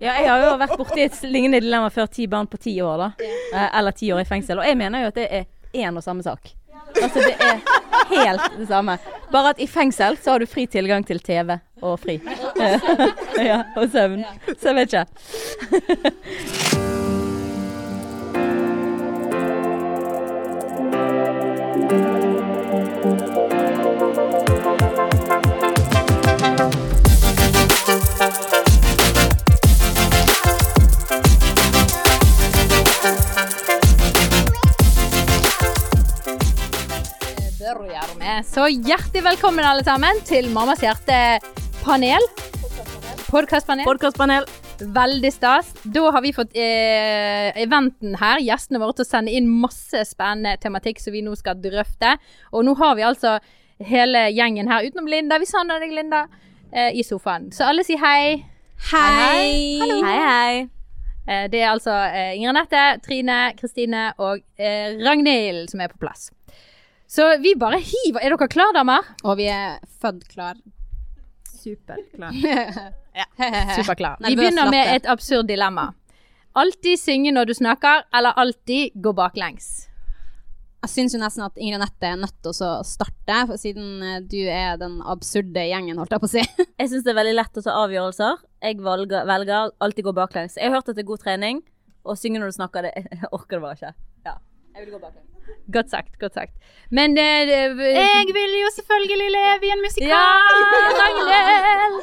Ja, jeg har jo vært borti et lignende dilemma før ti barn på ti år, da. Eh, Eller ti år i fengsel. Og jeg mener jo at det er én og samme sak. Altså det er helt det samme. Bare at i fengsel så har du fri tilgang til TV og fri. ja, og søvn. Så jeg vet ikke. Begynner med. Så hjertelig velkommen alle sammen til Mammas hjerte-panel. Podkastpanel. Podkastpanel. Veldig stas. Da har vi fått eh, eventen her, gjestene våre, til å sende inn masse spennende tematikk som vi nå skal drøfte. Og nå har vi altså hele gjengen her, utenom Linda. Vi savner deg, Linda, eh, i sofaen. Så alle sier hei. Hei. Hei, hei. Eh, det er altså eh, Inger Anette, Trine, Kristine og eh, Ragnhild som er på plass. Så vi bare hiver Er dere klare, damer? Og vi er født klar. Superklar. ja. Superklar. Vi begynner med et absurd dilemma. Alltid synge når du snakker, eller alltid gå baklengs? Jeg syns jo nesten at Ingrid Anette er nødt til å starte, siden eh, du er den absurde gjengen, holdt jeg på å si. Jeg syns det er veldig lett å ta avgjørelser. Jeg velger, velger alltid gå baklengs. Jeg har hørt at det er god trening. Å synge når du snakker, det jeg orker det bare ikke. Ja. Jeg vil gå baklengs. Godt sagt. godt sagt. Men eh, Jeg vil jo selvfølgelig leve i en musikal. Ja, Ragnhild!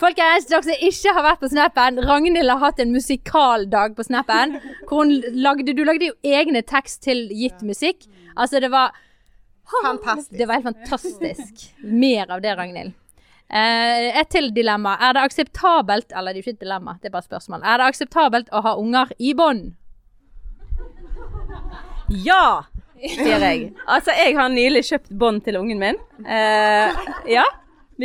Folkens, dere som ikke har vært på Snappen, Ragnhild har hatt en musikaldag på Snappen. Hvor hun lagde, du lagde jo egne tekst til gitt musikk. Altså, det var Fantastisk. Det var helt fantastisk. Mer av det, Ragnhild. Eh, et til dilemma. Er det akseptabelt Eller det er jo ikke et dilemma, det er bare et spørsmål. Er det akseptabelt å ha unger i bånd? Ja, sier jeg. Altså, jeg har nylig kjøpt bånd til ungen min. Eh, ja,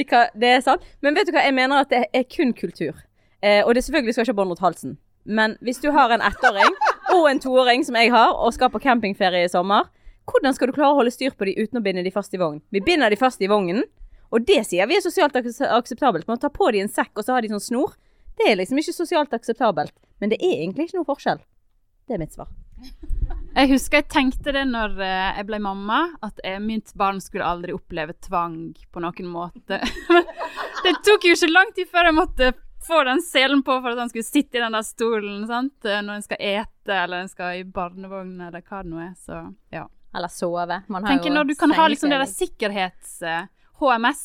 kan, det er sant. Men vet du hva, jeg mener at det er kun kultur. Eh, og det selvfølgelig skal ikke ha bånd rundt halsen. Men hvis du har en ettåring og en toåring som jeg har, og skal på campingferie i sommer, hvordan skal du klare å holde styr på dem uten å binde de fast i vogn? Vi binder de fast i vognen, og det sier vi er sosialt ak akseptabelt. Man tar på de en sekk, og så har de sånn snor. Det er liksom ikke sosialt akseptabelt. Men det er egentlig ikke noe forskjell. Det er mitt svar. Jeg husker jeg tenkte det når eh, jeg ble mamma, at eh, mitt barn skulle aldri oppleve tvang på noen måte. Det tok jo ikke lang tid før jeg måtte få den selen på for at han skulle sitte i den der stolen sant? eh, når en skal ete eller en skal i barnevogn eller hva det nå er. Så ja. Eller sove? Man har Tenker jo når du kan ha liksom det der sikkerhets-HMS,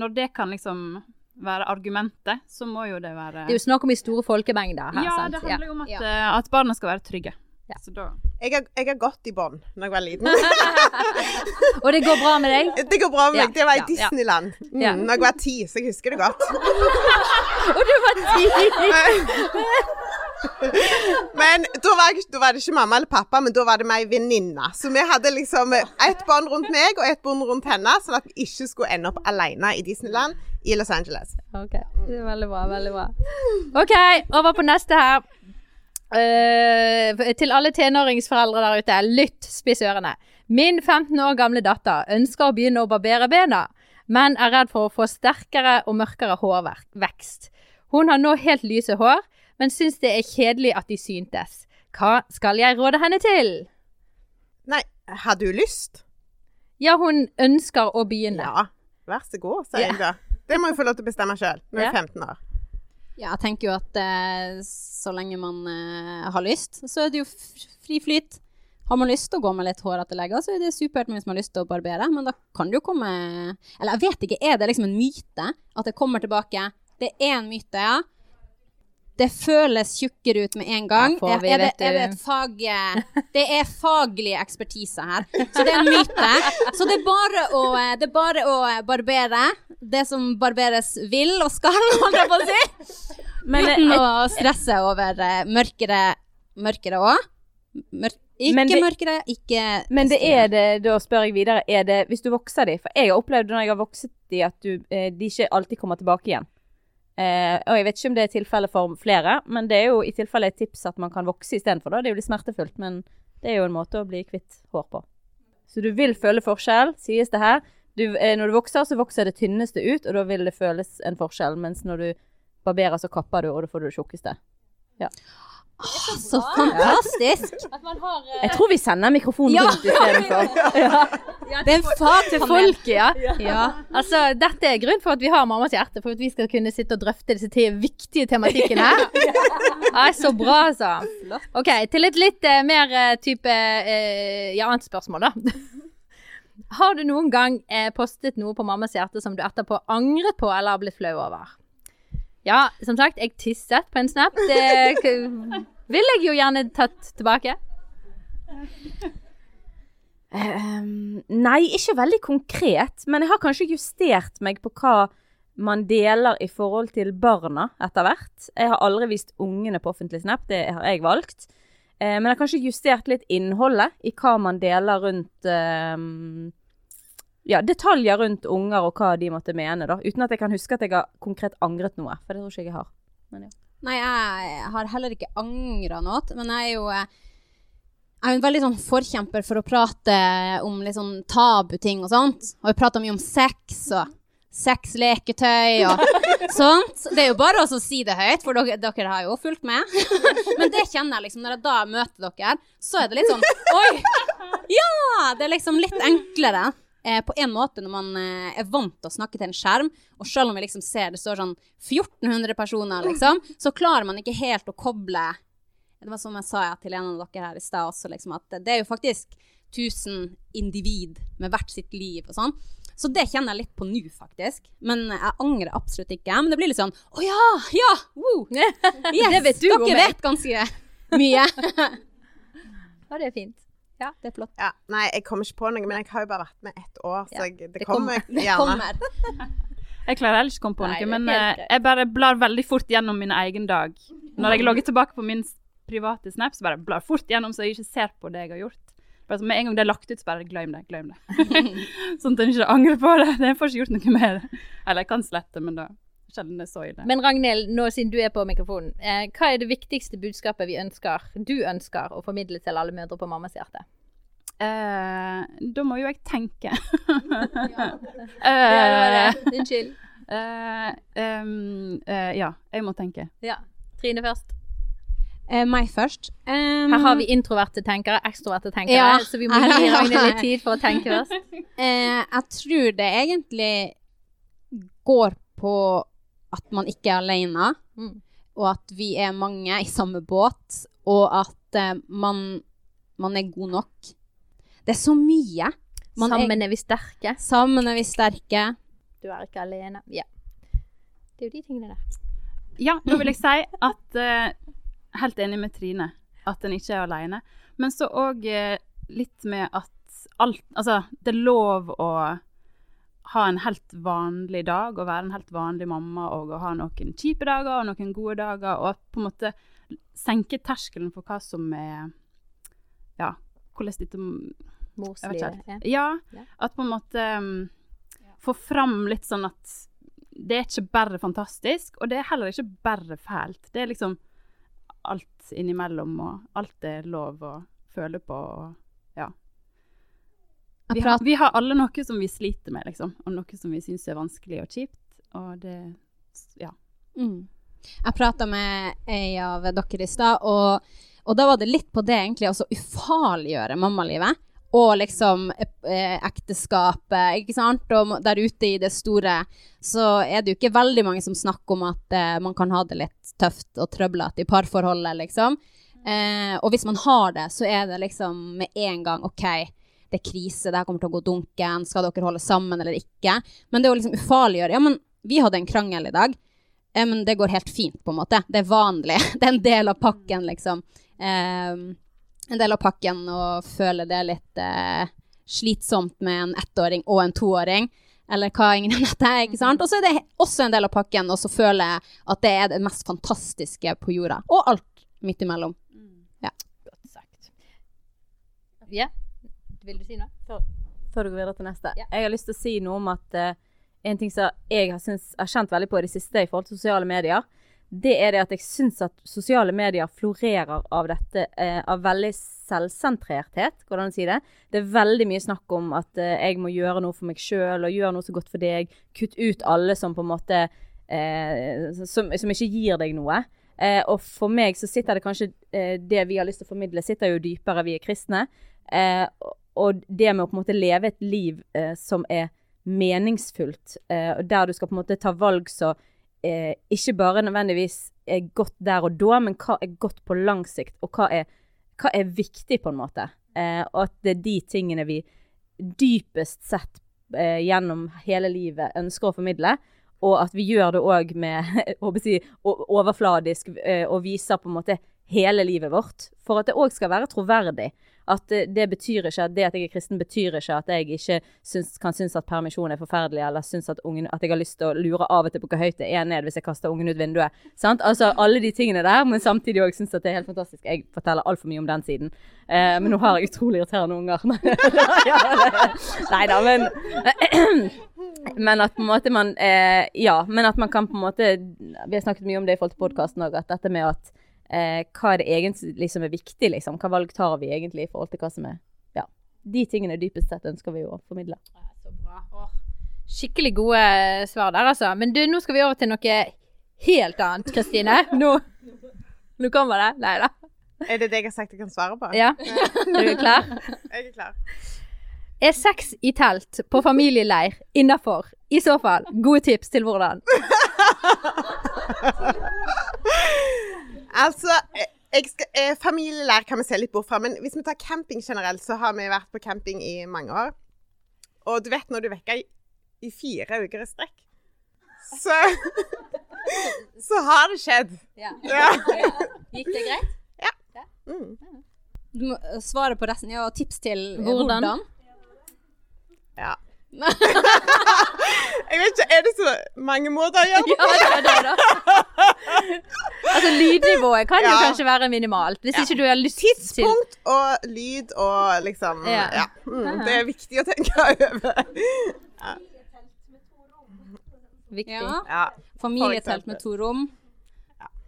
når det kan liksom være argumentet, så må jo det være Det er jo snakk om i store folkemengder her, Ja, sant? det handler jo om at, Ja. eh, at barna skal være trygge. Ja. Så da Jeg har, jeg har gått i bånd da jeg var liten. Og det går bra med deg? Det går bra med Ja, meg. Det var i ja, ja. Disneyland. Mm, Ja. Når jeg var ti, så jeg husker det godt. Og du var ti! Men da var, jeg, da var det ikke mamma eller pappa, men da var det meg venninne. Så vi hadde liksom ett bånd rundt meg og ett bånd rundt henne, sånn at vi ikke skulle ende opp alene i Disneyland i Los Angeles. Ok, det er veldig bra, veldig bra. Ok, over på neste her. Eh, til alle tenåringsforeldre der ute, lytt spiss ørene. Min 15 år gamle datter ønsker å begynne å barbere bena, men er redd for å få sterkere og mørkere hårvekst. Hun har nå helt lyse hår, men syns det er kjedelig at de syntes. Hva skal jeg råde henne til? Nei, har du lyst? Ja, hun ønsker å begynne. Ja. Vær så god, sier jeg da. Det må hun få lov til å bestemme sjøl når hun er 15 år. Ja, jeg tenker jo at eh, så lenge man eh, har lyst, så er det jo fri flyt. Har man lyst til å gå med litt hårete legger, så er det supert hvis man har lyst til å barbere. Men da kan det jo komme Eller jeg vet ikke, er det liksom en myte at det kommer tilbake? Det er en myte, ja. Det føles tjukkere ut med en gang. Ja, vi, er, det, er det et fag eh, Det er faglig ekspertise her. Så det er en myte. Så det er bare å, eh, det er bare å eh, barbere det som barberes vil og skal, holdt jeg på å si. Men, Uten å stresse over mørkere Mørkere òg. Mørk ikke Men det- mørkere, ikke Men det er det, da spør jeg videre, er det hvis du vokser de? For jeg har opplevd når jeg har vokset de, at du, de ikke alltid kommer tilbake igjen. Eh, og jeg vet ikke om det er tilfellet for flere, men det er jo i tilfelle et tips at man kan vokse istedenfor. Det er jo litt smertefullt, men det er jo en måte å bli kvitt hår på. Så du vil føle forskjell, sies det her. Du, eh, når du vokser, så vokser det tynneste ut, og da vil det føles en forskjell. Mens når du barberer, så kapper du, og da får du det tjukkeste. Så fantastisk! Jeg tror vi sender mikrofonen Ja. rundt istedenfor. Det er en far Til folket, ja. Ja. Altså, dette er grunnen for at vi har Mammas hjerte, for at vi skal kunne sitte og drøfte disse te viktige tematikkene. Nei, så bra, altså. Ok, til et litt uh, mer uh, type eh, ja, annet spørsmål, da. Har du noen gang postet noe på Mammas hjerte som du etterpå angret på eller har blitt flau over? Ja, som sagt, jeg tisset på en snap. Det vil jeg jo gjerne tatt tilbake. Um, nei, ikke veldig konkret, men jeg har kanskje justert meg på hva man deler i forhold til barna etter hvert. Jeg har aldri vist ungene på offentlig snap, det har jeg valgt. Uh, men jeg har kanskje justert litt innholdet i hva man deler rundt ehm, Ja, detaljer rundt unger og hva de måtte mene, da. Uten at jeg kan huske at jeg har konkret angret noe, for det tror ikke jeg har. Men ja. Nei, jeg har heller ikke angra noe, men jeg er jo eh, jeg er jo en veldig sånn forkjemper for å prate om litt sånn tabuting og sånt. Og vi prater mye om sex og sexleketøy og sånt. Det er jo bare å si det høyt, for dere, dere har jo fulgt med. Men det kjenner jeg liksom, når jeg da møter dere, så er det litt sånn Oi! Ja! Det er liksom litt enklere. Eh, på en måte når man eh, er vant til å snakke til en skjerm, og selv om vi liksom ser det står sånn 1400 personer, liksom, så klarer man ikke helt å koble Det var som jeg sa ja, til en av dere her i stad også, liksom, at det er jo faktisk 1000 individ med hvert sitt liv og sånn. Så det kjenner jeg litt på nå, faktisk. Men jeg angrer absolutt ikke. Men det blir litt sånn Å ja! Ja! Woo! Yes! Det vet du dere vet ganske mye. Ja, det er fint. Ja, det er flott. Ja, nei, jeg kommer ikke på noe, men jeg har jo bare vært med ett år, så jeg, det, Det kommer, kommer. Det kommer. Jeg klarer heller ikke å komme på Nei, noe, men eh, jeg bare blar veldig fort gjennom min egen dag. Når jeg logger tilbake på min private snap, så bare blar fort gjennom så jeg ikke ser på det jeg har gjort. Bare så med en gang det er lagt ut, så bare glem det, glem det. sånn at jeg ikke angrer på det. Jeg får ikke gjort noe med det. Eller jeg kan slette, men da så ille. Men Ragnhild, nå siden du er på mikrofonen, eh, hva er det viktigste budskapet vi ønsker, du ønsker å formidle til alle mødre på mammas hjerte? Eh, da må jo jeg tenke. Ja, det Eh. Unnskyld. eh, um, eh, ja, jeg må tenke. Ja. Trine først. Eh, meg først. Um, Her har vi introverte tenkere, ekstroverte tenkere, Ja. så vi må gi Ragnhild litt tid for å tenke først. Eh, jeg tror det egentlig går på at man ikke er alene, Mm. og at vi er mange i samme båt, og at eh, man, man er god nok. Det er så mye. Man Sammen er vi sterke. er, sammen er vi sterke. Du er ikke alene. Ja. Det er jo de tingene der. Ja, nå vil jeg si at eh, Helt enig med Trine, at en ikke er alene. Men så òg eh, litt med at alt Altså, det er lov å ha en helt vanlig dag, og være en helt vanlig mamma, og å ha noen kjipe dager og noen gode dager, og på en måte senke terskelen for hva som er Ja, hvordan dette Morslivet. Ja. at på en måte um, få fram litt sånn at det er ikke bare fantastisk, og det er heller ikke bare fælt. Det er liksom alt innimellom, og alt er lov å føle på, og Vi har, vi har alle noe som vi sliter med, liksom, og noe som vi syns er vanskelig og kjipt, og det Ja. Mm. Jeg prata med ei av dere i stad, og, og da var det litt på det egentlig å så ufarliggjøre mammalivet. Og liksom eh, ekteskapet, ikke sant. Og der ute i det store så er det jo ikke veldig mange som snakker om at eh, man kan ha det litt tøft og trøblete i parforholdet, liksom. Eh, og hvis man har det, så er det liksom med en gang OK, det er krise, det her kommer til å gå dunken, skal dere holde sammen eller ikke? Men det å liksom ufarliggjøre Ja, men vi hadde en krangel i dag. Eh, men det går helt fint, på en måte. Det er vanlig. Det er en del av pakken, liksom. Eh, en del av pakken å føle det litt eh, slitsomt med en ettåring og en toåring. Eller hva ingen av dette er, ikke sant? Og så er det også en del av pakken å så føle at det er det mest fantastiske på jorda. Og alt midt imellom. Godt sagt. Ja, vil du si noe? Før du går videre til neste. Ja. Jeg har lyst til å si noe om at uh, en ting som jeg har, syns, har kjent veldig på i det siste i forhold til sosiale medier, det er det at jeg syns at sosiale medier florerer av dette, uh, av veldig selvsentrerthet, går det an å si det? Det er veldig mye snakk om at uh, jeg må gjøre noe for meg sjøl, og gjøre noe så godt for deg. Kutt ut alle som på en måte som, som ikke gir deg noe. Eh, og for meg så sitter det kanskje eh, Det vi har lyst til å formidle, sitter jo dypere. Vi er kristne. Eh, og- det med å på en måte leve et liv eh, som er meningsfullt, eh, der du skal på en måte ta valg som eh, ikke bare nødvendigvis er godt der og da, men hva er godt på lang sikt, og hva er, hva er viktig, på en måte. Eh, og at det er de tingene vi dypest sett eh, gjennom hele livet ønsker å formidle. Og at vi gjør det òg med si, overfladisk eh, og viser på en måte hele livet vårt. For at det òg skal være troverdig. At det betyr ikke at det at jeg er kristen, betyr ikke at jeg ikke syns, kan synes at permisjon er forferdelig, eller syns at, ungen, at jeg har lyst til å lure av og til på hvor høyt det er ned hvis jeg kaster ungen ut vinduet. Sant? Altså alle de tingene der, men samtidig òg syns at det er helt fantastisk. Jeg forteller altfor mye om den siden. Eh, men nå har jeg utrolig irriterende unger. Nei da, men Men at på en måte man eh, Ja, men at man kan på en måte Vi har snakket mye om det i forhold til podkasten òg, at dette med at eh, hva er det egentlig som er viktig, liksom? Hva valg tar vi egentlig i forhold til hva som er Ja. De tingene dypest sett ønsker vi jo å formidle. Så bra. Åh, Skikkelig gode eh, svar der, altså. Men du, nå skal vi over til noe helt annet, Kristine. Nå, nå kommer det. Nei da. Er det det jeg har sagt jeg kan svare på? Ja. Er du klar? Jeg er klar. Er sex i telt på familieleir innafor? I så fall, gode tips til hvordan. Altså, eh, jeg skal, eh, familielær kan vi se litt bort fra, men hvis vi tar camping generelt, så har vi vært på camping i mange år. Og du vet når du vekker i, i fire uker i strekk, så Så har det skjedd. Ja. Ja. Gikk det greit? Mm. Du må eh, svare på resten. Ja, og tips til Hvordan? hvordan. ja. Jeg vet ikke, er det så mange måter å gjøre det på? Ja, da, da, da. Altså, lydnivået kan jo kanskje være minimalt, hvis Ja. ikke du har lyst til Tidspunkt og lyd og liksom Ja. Ja. Mm, det er viktig å tenke over. Viktig. Ja. Ja. Familietelt med to rom.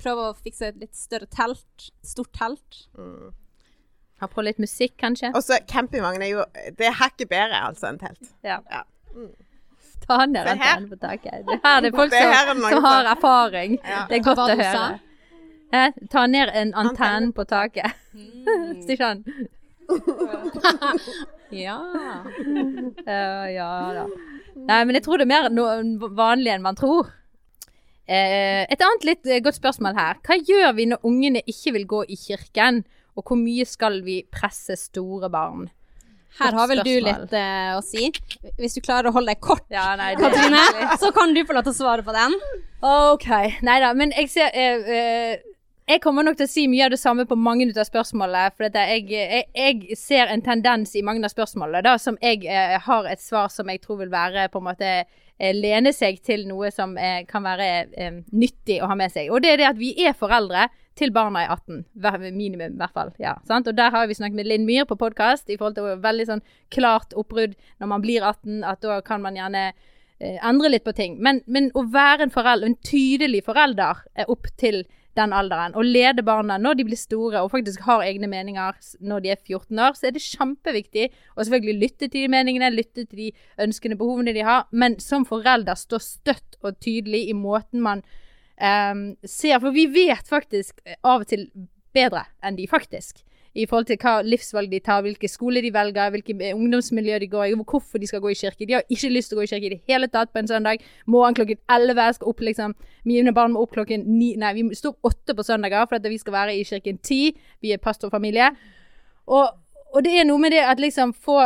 Prøve å fikse et litt større telt. Stort telt. Mm. Ha på litt musikk, kanskje. Og så campingvogn er jo Det er hakket bedre, altså, enn telt. Ja. Ja. Ta ned den her. på taket. Det her er det folk Det her er som, som har erfaring. Ja. Det er godt å høre. Eh, Ta ned en antenne på taket. Mm. Stikker han? Ja. Ja, ja da. Nei, men jeg tror det er mer no vanlig enn man tror. Eh, et annet litt eh, godt spørsmål her. Hva gjør vi når ungene ikke vil gå i kirken? Og hvor mye skal vi presse store barn? Her har vel du litt uh, å si. Hvis du klarer å holde deg kort, Ja, nei, Katrine, så kan du få lov til å svare på den. OK. Nei da, men jeg ser uh, uh, Jeg kommer nok til å si mye av det samme på mange av spørsmålene. For jeg, jeg, jeg ser en tendens i mange av spørsmålene da, som jeg har et svar som jeg tror vil være på en måte Lene seg til noe som kan være nyttig å ha med seg. Og det er det at vi er foreldre til barna er 18. Minimum, i hvert fall. Ja? Og der har vi snakket med Linn Myhr på podkast i forhold til veldig sånn klart oppbrudd når man blir 18, at da kan man gjerne eh, endre litt på ting. Men, men å være en, forelder, en tydelig forelder er opp til den alderen, og lede barna når de blir store og faktisk har egne meninger når de er 14 år, så er det kjempeviktig å selvfølgelig lytte til de meningene, lytte til de ønskene, behovene de har, men som forelder stå støtt og tydelig i måten man ehm, ser, for vi vet faktisk eh, av og til bedre enn de faktisk i forhold til hva livsvalg de tar, hvilke skole de velger, hvilke eh, ungdomsmiljø de går i, hvorfor de skal gå i kirke. De har ikke lyst til å gå i kirke i det hele tatt på en søndag. Morgen klokken 11 skal opp liksom Mine barn må opp klokken 9 Nei, vi står 8 på søndager for at vi skal være i kirken 10. Vi er pastorfamilie. Og, og det er noe med det at liksom få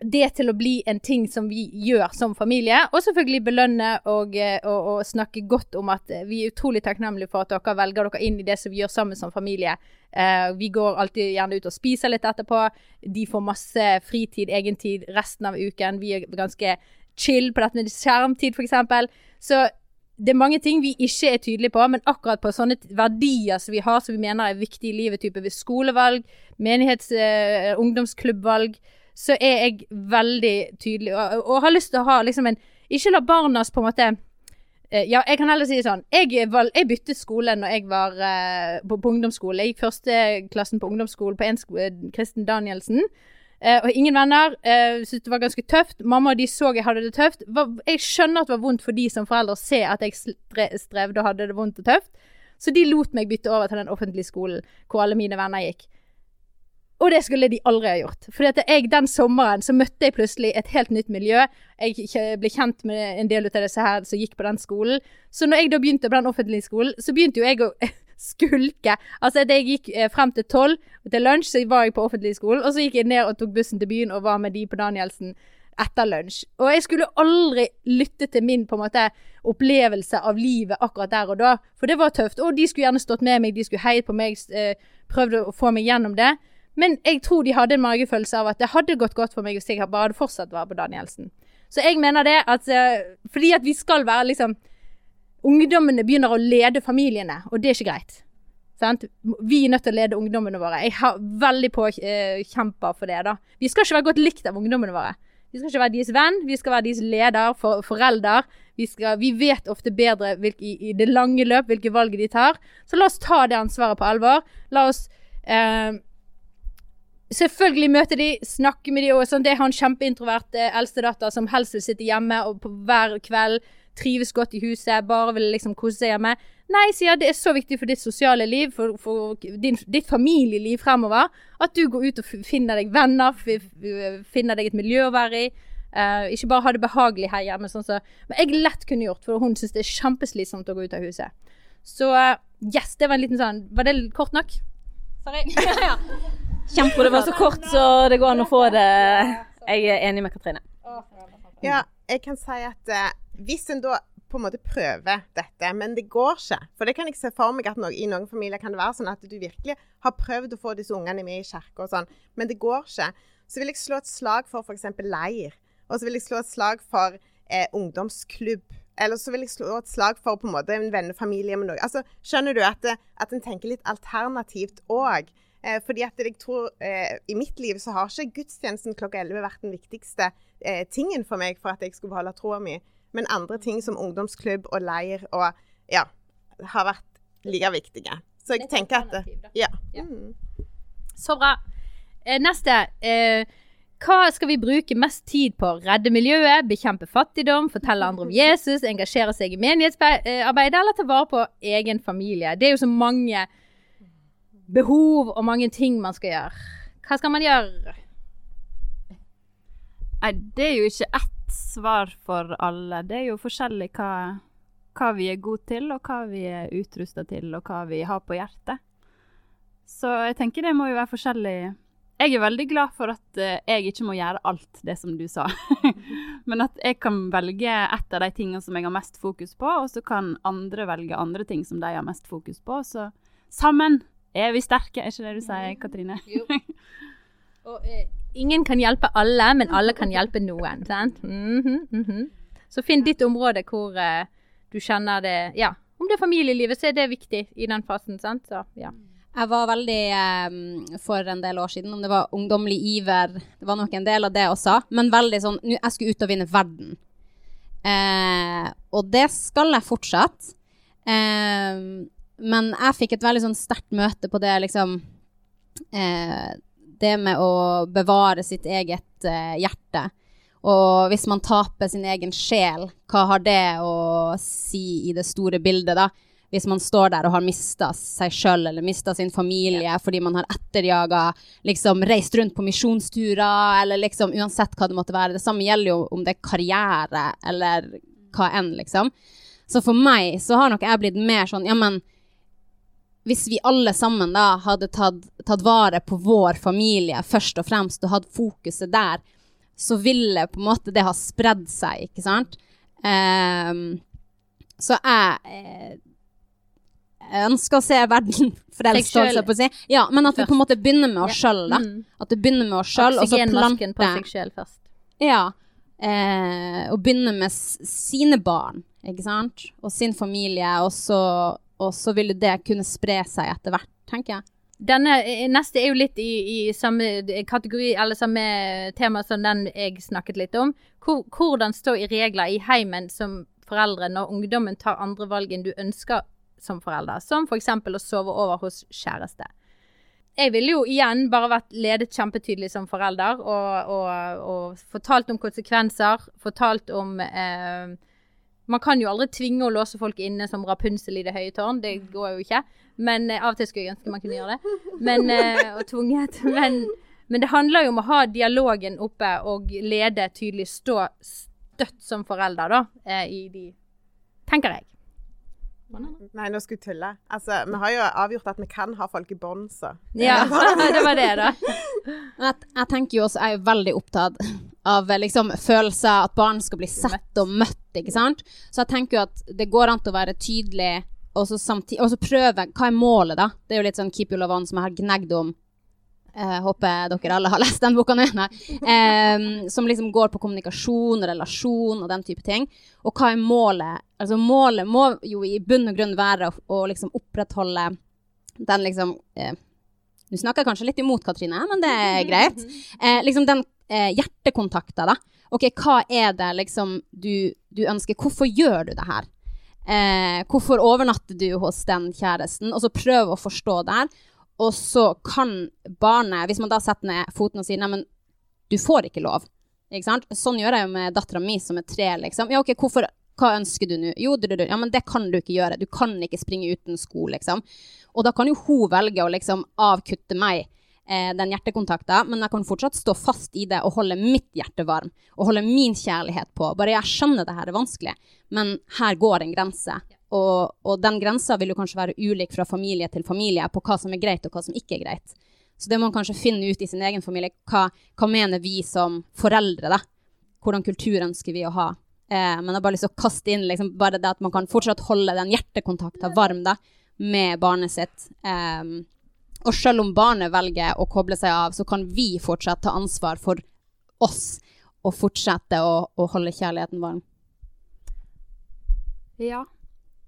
det til å bli en ting som vi gjør som familie, og selvfølgelig belønne og, eh, og, og snakke godt om at eh, vi er utrolig takknemlige for at dere velger dere inn i det som vi gjør sammen som familie. Uh, vi går alltid gjerne ut og spiser litt etterpå. De får masse fritid, egentid resten av uken. Vi er ganske chill på dette med skjermtid, f.eks. Så det er mange ting vi ikke er tydelige på, men akkurat på sånne verdier som vi har, som vi mener er viktige i livet, type ved skolevalg, menighets-, uh, ungdomsklubbvalg, så er jeg veldig tydelig, og, og har lyst til å ha liksom en Ikke la barnas på en måte eh, Ja, jeg kan heller si det sånn. Jeg, valg, jeg byttet skole når jeg var uh, på, på ungdomsskole. Jeg gikk førsteklassen på ungdomsskolen på en sko- eh, Kristen Danielsen. Uh, og ingen venner. Uh, Syntes det var ganske tøft. Mamma og de så jeg hadde det tøft. Var, jeg skjønner at det var vondt for de som foreldre å se at jeg strevde og hadde det vondt og tøft. Så de lot meg bytte over til den offentlige skolen hvor alle mine venner gikk. Og det skulle de aldri ha gjort. For den sommeren så møtte jeg plutselig et helt nytt miljø. Jeg ble kjent med en del av disse her som gikk på den skolen. Så når jeg da begynte på den offentlige skolen, så begynte jo jeg å skulke. Altså, jeg gikk eh, frem til tolv til lunsj, så var jeg på offentlig skole. Og så gikk jeg ned og tok bussen til byen og var med de på Danielsen etter lunsj. Og jeg skulle aldri lytte til min på en måte opplevelse av livet akkurat der og da. For det var tøft. Og de skulle gjerne stått med meg, de skulle heiet på meg, eh, prøvd å få meg gjennom det. Men jeg tror de hadde en magefølelse av at det hadde gått godt for meg hvis jeg bare hadde fortsatt å være på Danielsen. Så jeg mener det at eh, Fordi at vi skal være liksom Ungdommene begynner å lede familiene, og det er ikke greit. Sant? Vi er nødt til å lede ungdommene våre. Jeg har veldig påkjempa for det. da. Vi skal ikke være godt likt av ungdommene våre. Vi skal ikke være deres venn, vi skal være deres leder, for, forelder. Vi, skal, vi vet ofte bedre hvilke, i det lange løp hvilke valg de tar. Så la oss ta det ansvaret på alvor. La oss eh, selvfølgelig møter de, snakker med de og sånn. Det har en kjempeintrovert eh, eldstedatter som helst vil sitte hjemme og på hver kveld trives godt i huset, bare vil liksom kose seg hjemme. Nei, sier det er så viktig for ditt sosiale liv, for, for din, ditt familieliv fremover, at du går ut og finner deg venner, finner deg et miljø å være i. Uh, ikke bare ha det behagelig her hjemme, sånn som Men jeg lett kunne gjort, for hun syns det er kjempeslitsomt å gå ut av huset. Så uh, yes, det var en liten sånn Var det kort nok? Sorry. For det var så kort, så det går an å få det. Jeg er enig med Katrine. Ja, jeg kan si at uh, hvis en da på en måte prøver dette, men det går ikke For det kan jeg se for meg at noe, i noen familier kan det være sånn at du virkelig har prøvd å få disse ungene med i kirka og sånn, men det går ikke. Så vil jeg slå et slag for f.eks. leir. Og så vil jeg slå et slag for eh, ungdomsklubb. Eller så vil jeg slå et slag for på en måte en vennefamilie med noe. Altså, skjønner du at, at en tenker litt alternativt òg? Eh, fordi at jeg tror eh, I mitt liv så har ikke gudstjenesten klokka 11 vært den viktigste eh, tingen for meg for at jeg skulle beholde troa mi. Men andre ting som ungdomsklubb og leir og ja, har vært like viktige. Så jeg tenker at det, ja. Mm. Så bra. Eh, neste. Eh, hva skal vi bruke mest tid på? Redde miljøet, bekjempe fattigdom, fortelle andre om Jesus, engasjere seg i menighetsarbeid eller ta vare på egen familie? Det er jo så mange behov og mange ting man skal gjøre. Hva skal man gjøre? Nei, det er jo ikke ett svar for alle. Det er jo forskjellig hva, hva vi er gode til, og hva vi er utrusta til, og hva vi har på hjertet. Så jeg tenker det må jo være forskjellig. Jeg er veldig glad for at eh, jeg ikke må gjøre alt det som du sa. Men at jeg kan velge ett av de tingene som jeg har mest fokus på, og så kan andre velge andre ting som de har mest fokus på. Så sammen er vi sterke, er ikke det du sier, Katrine? Og, eh, ingen kan hjelpe alle, men alle kan hjelpe noen. Sant? Mhm, mhm. Så finn ditt område hvor eh, du kjenner det Ja, om det er familielivet, så er det viktig i den fasen. Sant? Så, ja. Jeg var veldig eh, for en del år siden, om det var ungdommelig iver Det var nok en del av det også, men veldig sånn Jeg skulle ut og vinne verden. Eh, og det skal jeg fortsatt. Eh, men jeg fikk et veldig sånn sterkt møte på det, liksom eh, Det med å bevare sitt eget eh, hjerte. Og hvis man taper sin egen sjel, hva har det å si i det store bildet, da? hvis man står der og har mista seg sjøl eller mista sin familie fordi man har etterjaga, liksom reist rundt på misjonsturer, eller liksom uansett hva det måtte være. Det samme gjelder jo om det er karriere eller hva enn, liksom. Så for meg så har nok jeg blitt mer sånn, ja, men hvis vi alle sammen da hadde tatt, tatt vare på vår familie først og fremst, og hatt fokuset der, så ville på en måte det ha spredd seg, ikke sant? Um, så jeg eh, jeg ønsker å se verden frelst, holdt jeg på å si. Ja, men at vi på en måte begynner med oss Ja. sjøl, da. Mm. At vi begynner med oss sjøl, og så Oksygenmasken på plante seg sjøl først. Ja. Eh, og begynne med sine barn, ikke sant? Og sin familie, og så, og så vil det kunne spre seg etter hvert, tenker jeg. Denne eh, neste er jo litt i, i samme kategori, eller samme tema som den jeg snakket litt om. Hvor, hvordan stå i regler i heimen som foreldre når ungdommen tar andre valg enn du ønsker som forelder, som f.eks. å sove over hos kjæreste. jeg ville jo igjen bare vært ledet kjempetydelig som forelder og, og, og fortalt om konsekvenser. Fortalt om eh, Man kan jo aldri tvinge å låse folk inne som Rapunsel i det høye tårn. Det går jo ikke. Men eh, av og til skulle jeg ønske man kunne gjøre det. Men, eh, og tvunget. Men, men det handler jo om å ha dialogen oppe og lede tydelig. Stå støtt som forelder, da, eh, i de Tenker jeg. Nei, nå skulle jeg tulle. Altså, vi har jo avgjort at vi kan ha folk i bånd, så. Ja, det var det, da. Jeg, jeg tenker jo også, jeg er veldig opptatt av liksom følelser, at barn skal bli sett og møtt, ikke sant. Så jeg tenker jo at det går an til å være tydelig, og så, samtidig, og så prøve Hva er målet, da? Det er jo litt sånn Keep You Love On som jeg har gnagd om. Eh, håper dere alle har lest den boka nå. Eh, som liksom går på kommunikasjon, relasjon og den type ting. Og hva er målet? Altså Målet må jo i bunn og grunn være å, å liksom opprettholde den liksom eh, Nå snakker jeg kanskje litt imot Katrine, men det er greit. Eh, liksom den eh, hjertekontakta, da. OK, hva er det liksom du, du ønsker? Hvorfor gjør du det her? Eh, hvorfor overnatter du hos den kjæresten? Og så prøv å forstå det her. Og så kan barnet, hvis man da setter ned foten og sier nei, men du får ikke lov. Ikke sant? Sånn gjør jeg jo med dattera mi som er tre, liksom. Ja, OK, hvorfor hva ønsker du nå? Jo, du, du, du. Ja, men det kan du ikke gjøre. Du kan ikke springe uten sko, liksom. Og da kan jo hun velge å liksom avkutte meg eh, den hjertekontakta, men jeg kan fortsatt stå fast i det og holde mitt hjerte varm. Og holde min kjærlighet på. Bare jeg skjønner det her er vanskelig, men her går en grense. Og, og den grensa vil jo kanskje være ulik fra familie til familie på hva som er greit, og hva som ikke er greit. Så det må man kanskje finne ut i sin egen familie. Hva, hva mener vi som foreldre, da? Hvordan kultur ønsker vi å ha? Eh, men jeg har bare lyst til å kaste inn liksom, bare det at man kan fortsatt holde den hjertekontakta varm da, med barnet sitt. Eh, og selv om barnet velger å koble seg av, så kan vi fortsatt ta ansvar for oss og fortsette å, å holde kjærligheten varm. Ja.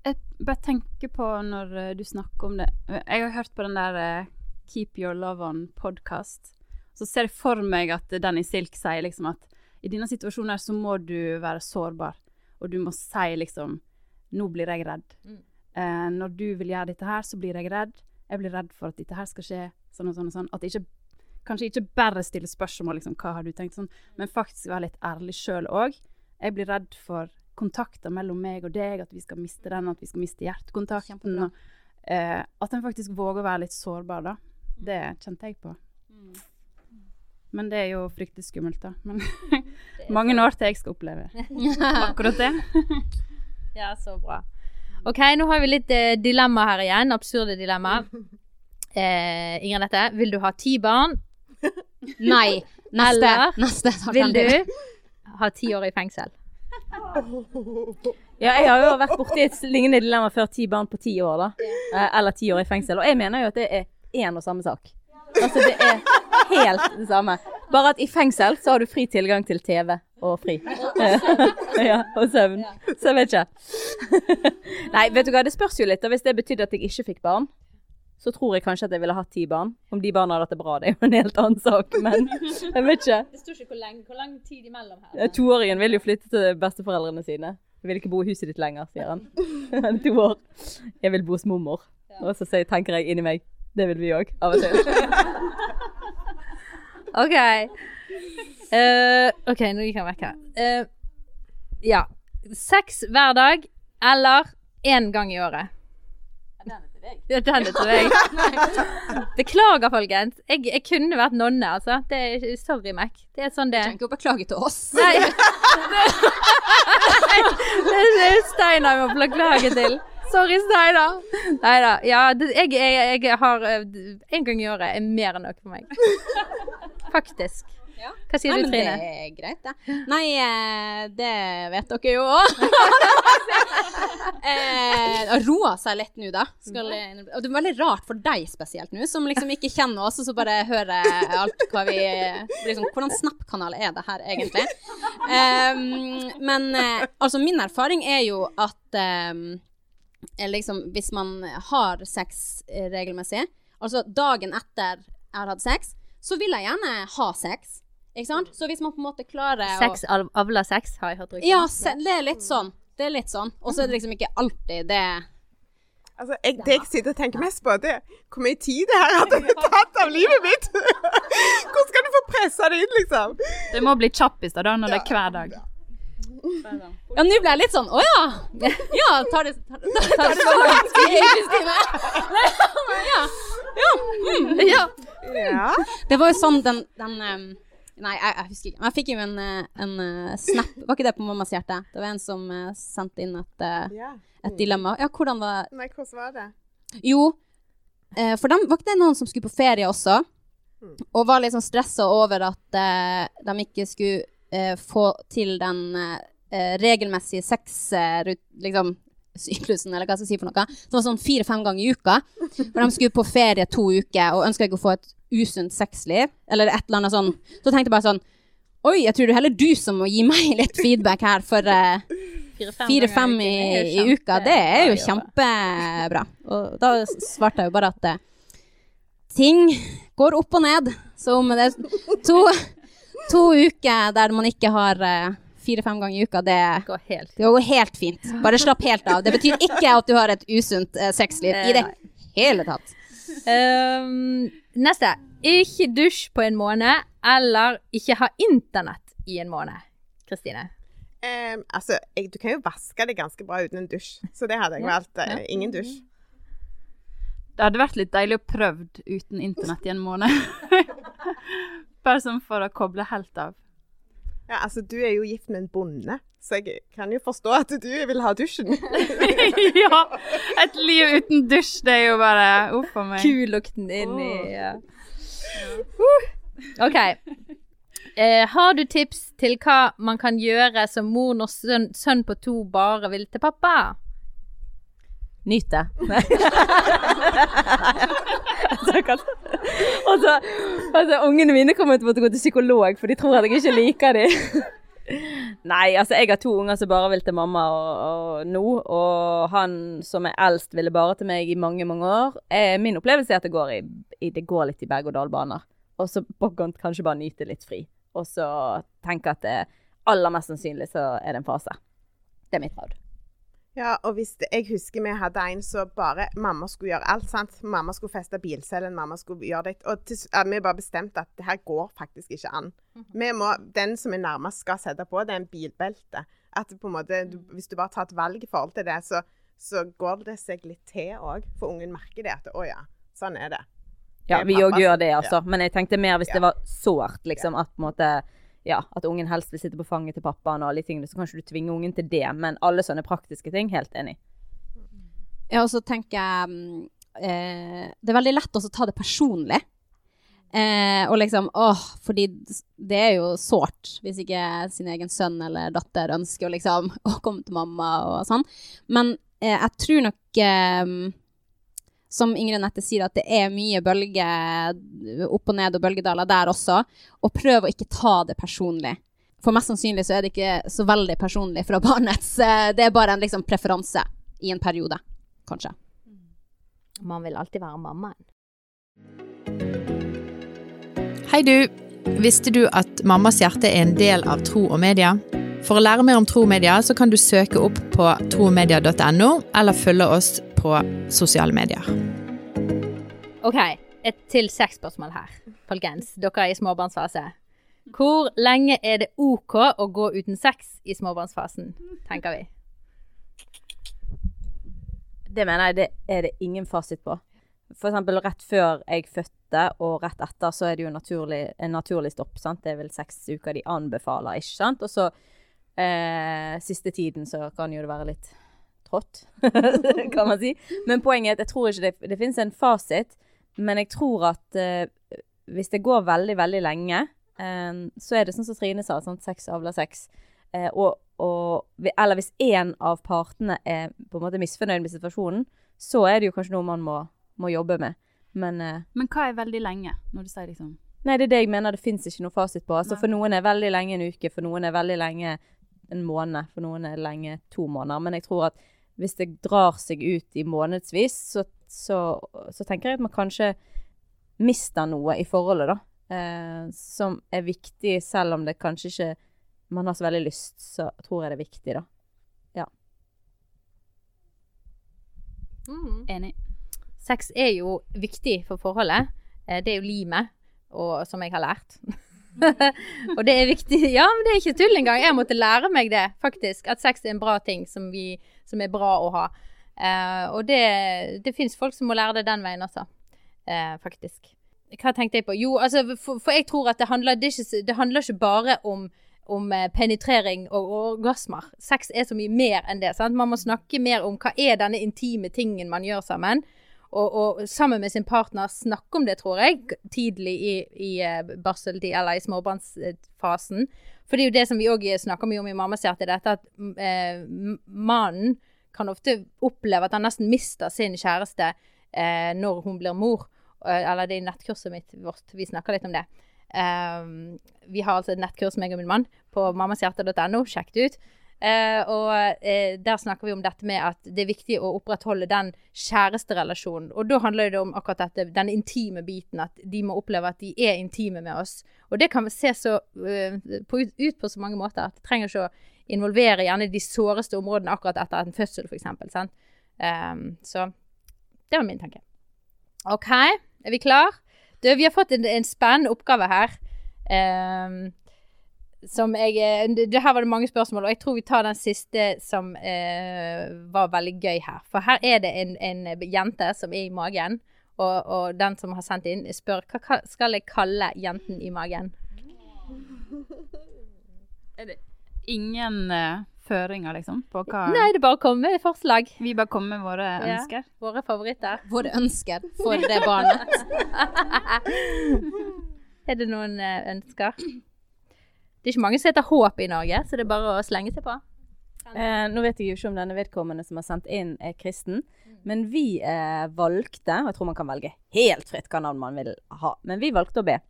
Jeg bare tenker på når eh, du snakker om det Jeg har hørt på den der eh, Keep Your Love On-podkast. Så ser jeg for meg at Danny Silk sier liksom at i denne situasjonen her så må du være sårbar. Og du må si liksom Nå blir jeg redd. Eh, når du vil gjøre dette her, så blir jeg redd. Jeg blir redd for at dette her skal skje sånn og sånn og sånn. At ikke Kanskje ikke bare stille spørsmål liksom, hva har du tenkt sånn, men faktisk være litt ærlig sjøl òg. Jeg blir redd for kontakter mellom meg og deg, at vi skal miste den, at vi skal miste hjertekontakten. Og, eh, at en faktisk våger å være litt sårbar, da. Det kjente jeg på. Men det er jo fryktelig skummelt, da. Men mange år til jeg skal oppleve akkurat det. Ja, så bra. OK, nå har vi litt eh, dilemma her igjen. Absurde dilemma. Eh, Ingrid Nette, vil du ha ti barn? Nei. Neste. Eller neste Vil du ha ti år i fengsel? Ja, jeg har jo vært borti et lignende dilemma før ti barn på ti år, da. Eh, Eller ti år i fengsel. Og jeg mener jo at det er én og samme sak. Altså, det er helt det samme. Bare at i fengsel så har du fri tilgang til TV og fri. ja, og søvn. Så jeg vet ikke. Nei, vet du hva, det spørs jo litt. Og hvis det betydde at jeg ikke fikk barn, så tror jeg kanskje at jeg ville hatt ti barn. Om de barna hadde hatt det bra, det er jo en helt annen sak, men jeg vet ikke. Det står ikke hvor, lenge, hvor lang tid imellom Ja, Toåringen vil jo flytte til besteforeldrene sine. Jeg vil ikke bo i huset ditt lenger, sier han. To år. Jeg vil bo hos mormor. Og så tenker jeg inni meg det vil vi òg, av og til. OK. Uh, OK, nå gikk han vekk her. Uh, ja. Sex hver dag eller én gang i året? Ja, den er til deg. Beklager, folkens. Jeg, jeg kunne vært nonne, altså. Det er, sorry, Mac. Det er sånn det Trenger ikke å beklage til oss. Nei. det er Steinar jeg må beklage til. Sorry, Steinar. Nei da. Ja, jeg, jeg, jeg har eh, En gang i året er mer enn nok for meg. Faktisk. Hva sier Nei, du, Trine? Det er greit, det. Nei, eh, det vet dere jo òg. eh, roa seg litt nå, da. Skal, og det er veldig rart for deg spesielt nå, som liksom ikke kjenner oss, og så bare hører alt hva vi liksom, Hvordan Snap-kanal er det her, egentlig? Eh, men eh, altså, min erfaring er jo at eh, liksom, hvis man har sex regelmessig, altså dagen etter jeg har hatt sex, så vil jeg gjerne ha sex. Ikke sant? Så hvis man på en måte klarer å Sex av- avler sex, har jeg hørt rykter Ja, se, det er litt sånn. Det er litt sånn. Og så er det liksom ikke alltid det Altså, jeg, det jeg sitter og tenker mest på, det er hvor mye tid det her hadde tatt av livet mitt. Hvordan skal du få pressa det inn, liksom? Det må bli kjappis da, når det er hver dag. Ja, nå ble jeg litt sånn Å ja! Ja, tar det, tar, tar det så lang tid, Kristine? Ja. ja. Mm, ja. Ja. Det var jo sånn den, den um, Nei, jeg, jeg husker ikke. Men jeg fikk jo en, eh, en eh, snap. Var ikke det på mammas hjerte? Det var en som eh, sendte inn et, et dilemma. Ja, hvordan var Nei, hvordan var det? Jo, for dem, var ikke det noen som skulle på ferie også? Mm. Og var litt sånn stressa over at de ikke skulle få til den regelmessige sex... Eh, liksom syklusen, eller hva jeg skal si for noe. Det var sånn fire-fem ganger i uka. For de skulle på ferie to uker og ønska ikke å få et usunt sexliv. Eller et eller annet sånn. Så tenkte jeg bare sånn Oi, jeg tror det er heller du som må gi meg litt feedback her, for eh, fire-fem i, i uka, det er jo kjempebra. Og da svarte jeg jo bare at uh, ting går opp og ned. Så om det er to, to uker der man ikke har eh, fire-fem ganger i uka, det Går helt det går helt fint. Bare slapp helt av. Det betyr ikke at du har et usunt eh, sexliv i det hele tatt. Ehm, Neste. Ikke dusj på en måned, eller ikke ha internett i en måned. Kristine. Um, altså, jeg, du kan jo vaske det ganske bra uten en dusj, så det hadde jeg valgt. eh, Ingen dusj. Det hadde vært litt deilig å prøvd uten internett i en måned. Bare sånn for å koble helt av. Ja, altså, du er jo gift med en bonde, så jeg kan jo forstå at du vil ha dusjen. ja! Et liv uten dusj, det er jo bare uff a meg. Kulukten inni oh. ja. Uh, OK. Eh, har du tips til hva man kan gjøre som mor når sønn, sønn på to bare vil til pappa? Nyt det. Og så altså, Ungene mine kommer til å måtte gå til psykolog, for de tror at jeg ikke liker dem. Nei, altså jeg har to unger som bare vil til mamma og, nå, og han som er eldst ville bare til meg i mange, mange år. Eh, min opplevelse er at det går, i, i, det går litt i berg-og-dal-baner. Og så på kanskje bare nyte litt fri. Og så tenke at det aller mest sannsynlig så er det en fase. Det er mitt råd. Ja, og hvis det, jeg husker vi hadde en som bare Mamma skulle gjøre alt, sant. Mamma skulle feste bilcellen, mamma skulle gjøre det. Og til, ja, vi bare bestemte at det her går faktisk ikke an. Vi må, Den som er nærmest skal sette på, det er en bilbelte. At på en måte, du, Hvis du bare tar et valg i forhold til det, så, så går det seg litt til òg. For ungen merker det at å ja, sånn er det. Ja, Det er vi òg gjør det, altså. Men jeg tenkte mer hvis Ja. det var sårt, liksom. At på en måte Ja, at ungen helst vil sitte på fanget til pappaen og alle de tingene. Så kan ikke du tvinge ungen til det. Men alle sånne praktiske ting, helt enig. Ja, og så tenker jeg mm, eh, Det er veldig lett å ta det personlig. Eh, og liksom åh, fordi det er jo sårt hvis ikke sin egen sønn eller datter ønsker liksom å komme til mamma og sånn. Men eh, jeg tror nok eh, som Ingrid Nette sier, at det er mye bølge opp og ned og bølgedaler der også. Og prøv å ikke ta det personlig. For mest sannsynlig så er det ikke så veldig personlig fra barnets eh, Det er bare en liksom preferanse i en periode, kanskje. Man vil alltid være mammaen. Hei du! Visste du at Mammas hjerte er en del av Tro og Media? For å lære mer om tro og media, så kan du søke opp på tromedia.no, eller følge oss på sosiale medier. OK, et til seks spørsmål her, folkens. Dere er i småbarnsfase. Hvor lenge er det OK å gå uten sex i småbarnsfasen, tenker vi? Det mener jeg det er det ingen fasit på. Eksempel rett før jeg fødte, og rett etter, så er det jo naturlig, en naturlig stopp. sant? Det er vel seks uker de anbefaler, ikke sant? Og så eh, siste tiden så kan jo det være litt trått, kan man si. Men poenget er at jeg tror ikke det, det finnes en fasit, men jeg tror at eh, hvis det går veldig, veldig lenge, eh, så er det sånn som Trine sa, sånn sex avler sex. Eh, og, og, eller hvis én av partene er på en måte misfornøyd med situasjonen, så er det jo kanskje noe man må, må jobbe med. Men eh, Men hva er veldig lenge, når du sier liksom nei, det er det jeg mener. Det fins ikke noe fasit på. Altså, for noen er veldig lenge en uke, for noen er veldig lenge en måned, for noen er lenge to måneder. Men jeg tror at hvis det drar seg ut i månedsvis, så, så, så tenker jeg at man kanskje mister noe i forholdet, da. Eh, som er viktig, selv om det kanskje ikke man har så veldig lyst, så tror jeg det er viktig, da. Mm. Enig. Sex er jo viktig for forholdet. Eh, Det er jo limet, og, som jeg har lært. og det er viktig Ja, men det er ikke tull engang. Jeg måtte lære meg det, faktisk. At sex er en bra ting som, vi, som er bra å ha. Uh, og det, det fins folk som må lære det den veien også, uh, faktisk. Hva tenkte jeg på? Jo, altså, for, for jeg tror at det handler, det ikke, det handler ikke bare om om eh, penetrering og orgasmer. Sex er så mye mer enn det. Sant? Man må snakke mer om hva er denne intime tingen man gjør sammen. Og, og sammen med sin partner snakke om det, tror jeg, tidlig i, i eh, barseltid eller i småbarnsfasen. For det er jo det som vi òg snakker mye om i Mammas hjerte, dette at eh, mannen kan ofte oppleve at han nesten mister sin kjæreste eh, når hun blir mor. Eh, Eller det er i nettkurset mitt vårt, vi snakker litt om det. Um, vi har altså et nettkurs, meg og min mann, på mammashjerte.no. Sjekk det ut. Eh, og eh, der snakker vi om dette med at det er viktig å opprettholde den kjæresterelasjonen. Og da handler det om akkurat dette, den intime biten, at de må oppleve at de er intime med oss. Og det kan se så, eh, på, ut, på så mange måter. At det trenger ikke å involvere gjerne de såreste områdene akkurat etter en fødsel, f.eks. Um, så det var min tanke. OK, er vi klar? Du, vi har fått en, en spennende oppgave her. Ehm, som jeg eh, det, det Her var det mange spørsmål, og jeg tror vi tar den siste som eh, var veldig gøy her. For her er det en, en jente som er i magen, og, og den som har sendt inn, spør hva skal jeg kalle jenten i magen? Er det Ingen uh, føringer, liksom, på hva Nei, det er bare å komme med forslag. Vi bare kommer med våre Ja. ønsker. Våre favoritter. Våre ønsker for det barnet. Er det noen uh, ønsker? Det er ikke mange som heter Håp i Norge, så det er bare å slenge seg på. Eh, nå vet jeg jo ikke om denne vedkommende som har sendt inn, er kristen. Men vi eh, valgte, og jeg tror man kan velge helt fritt hva navn man vil ha, men vi valgte å be.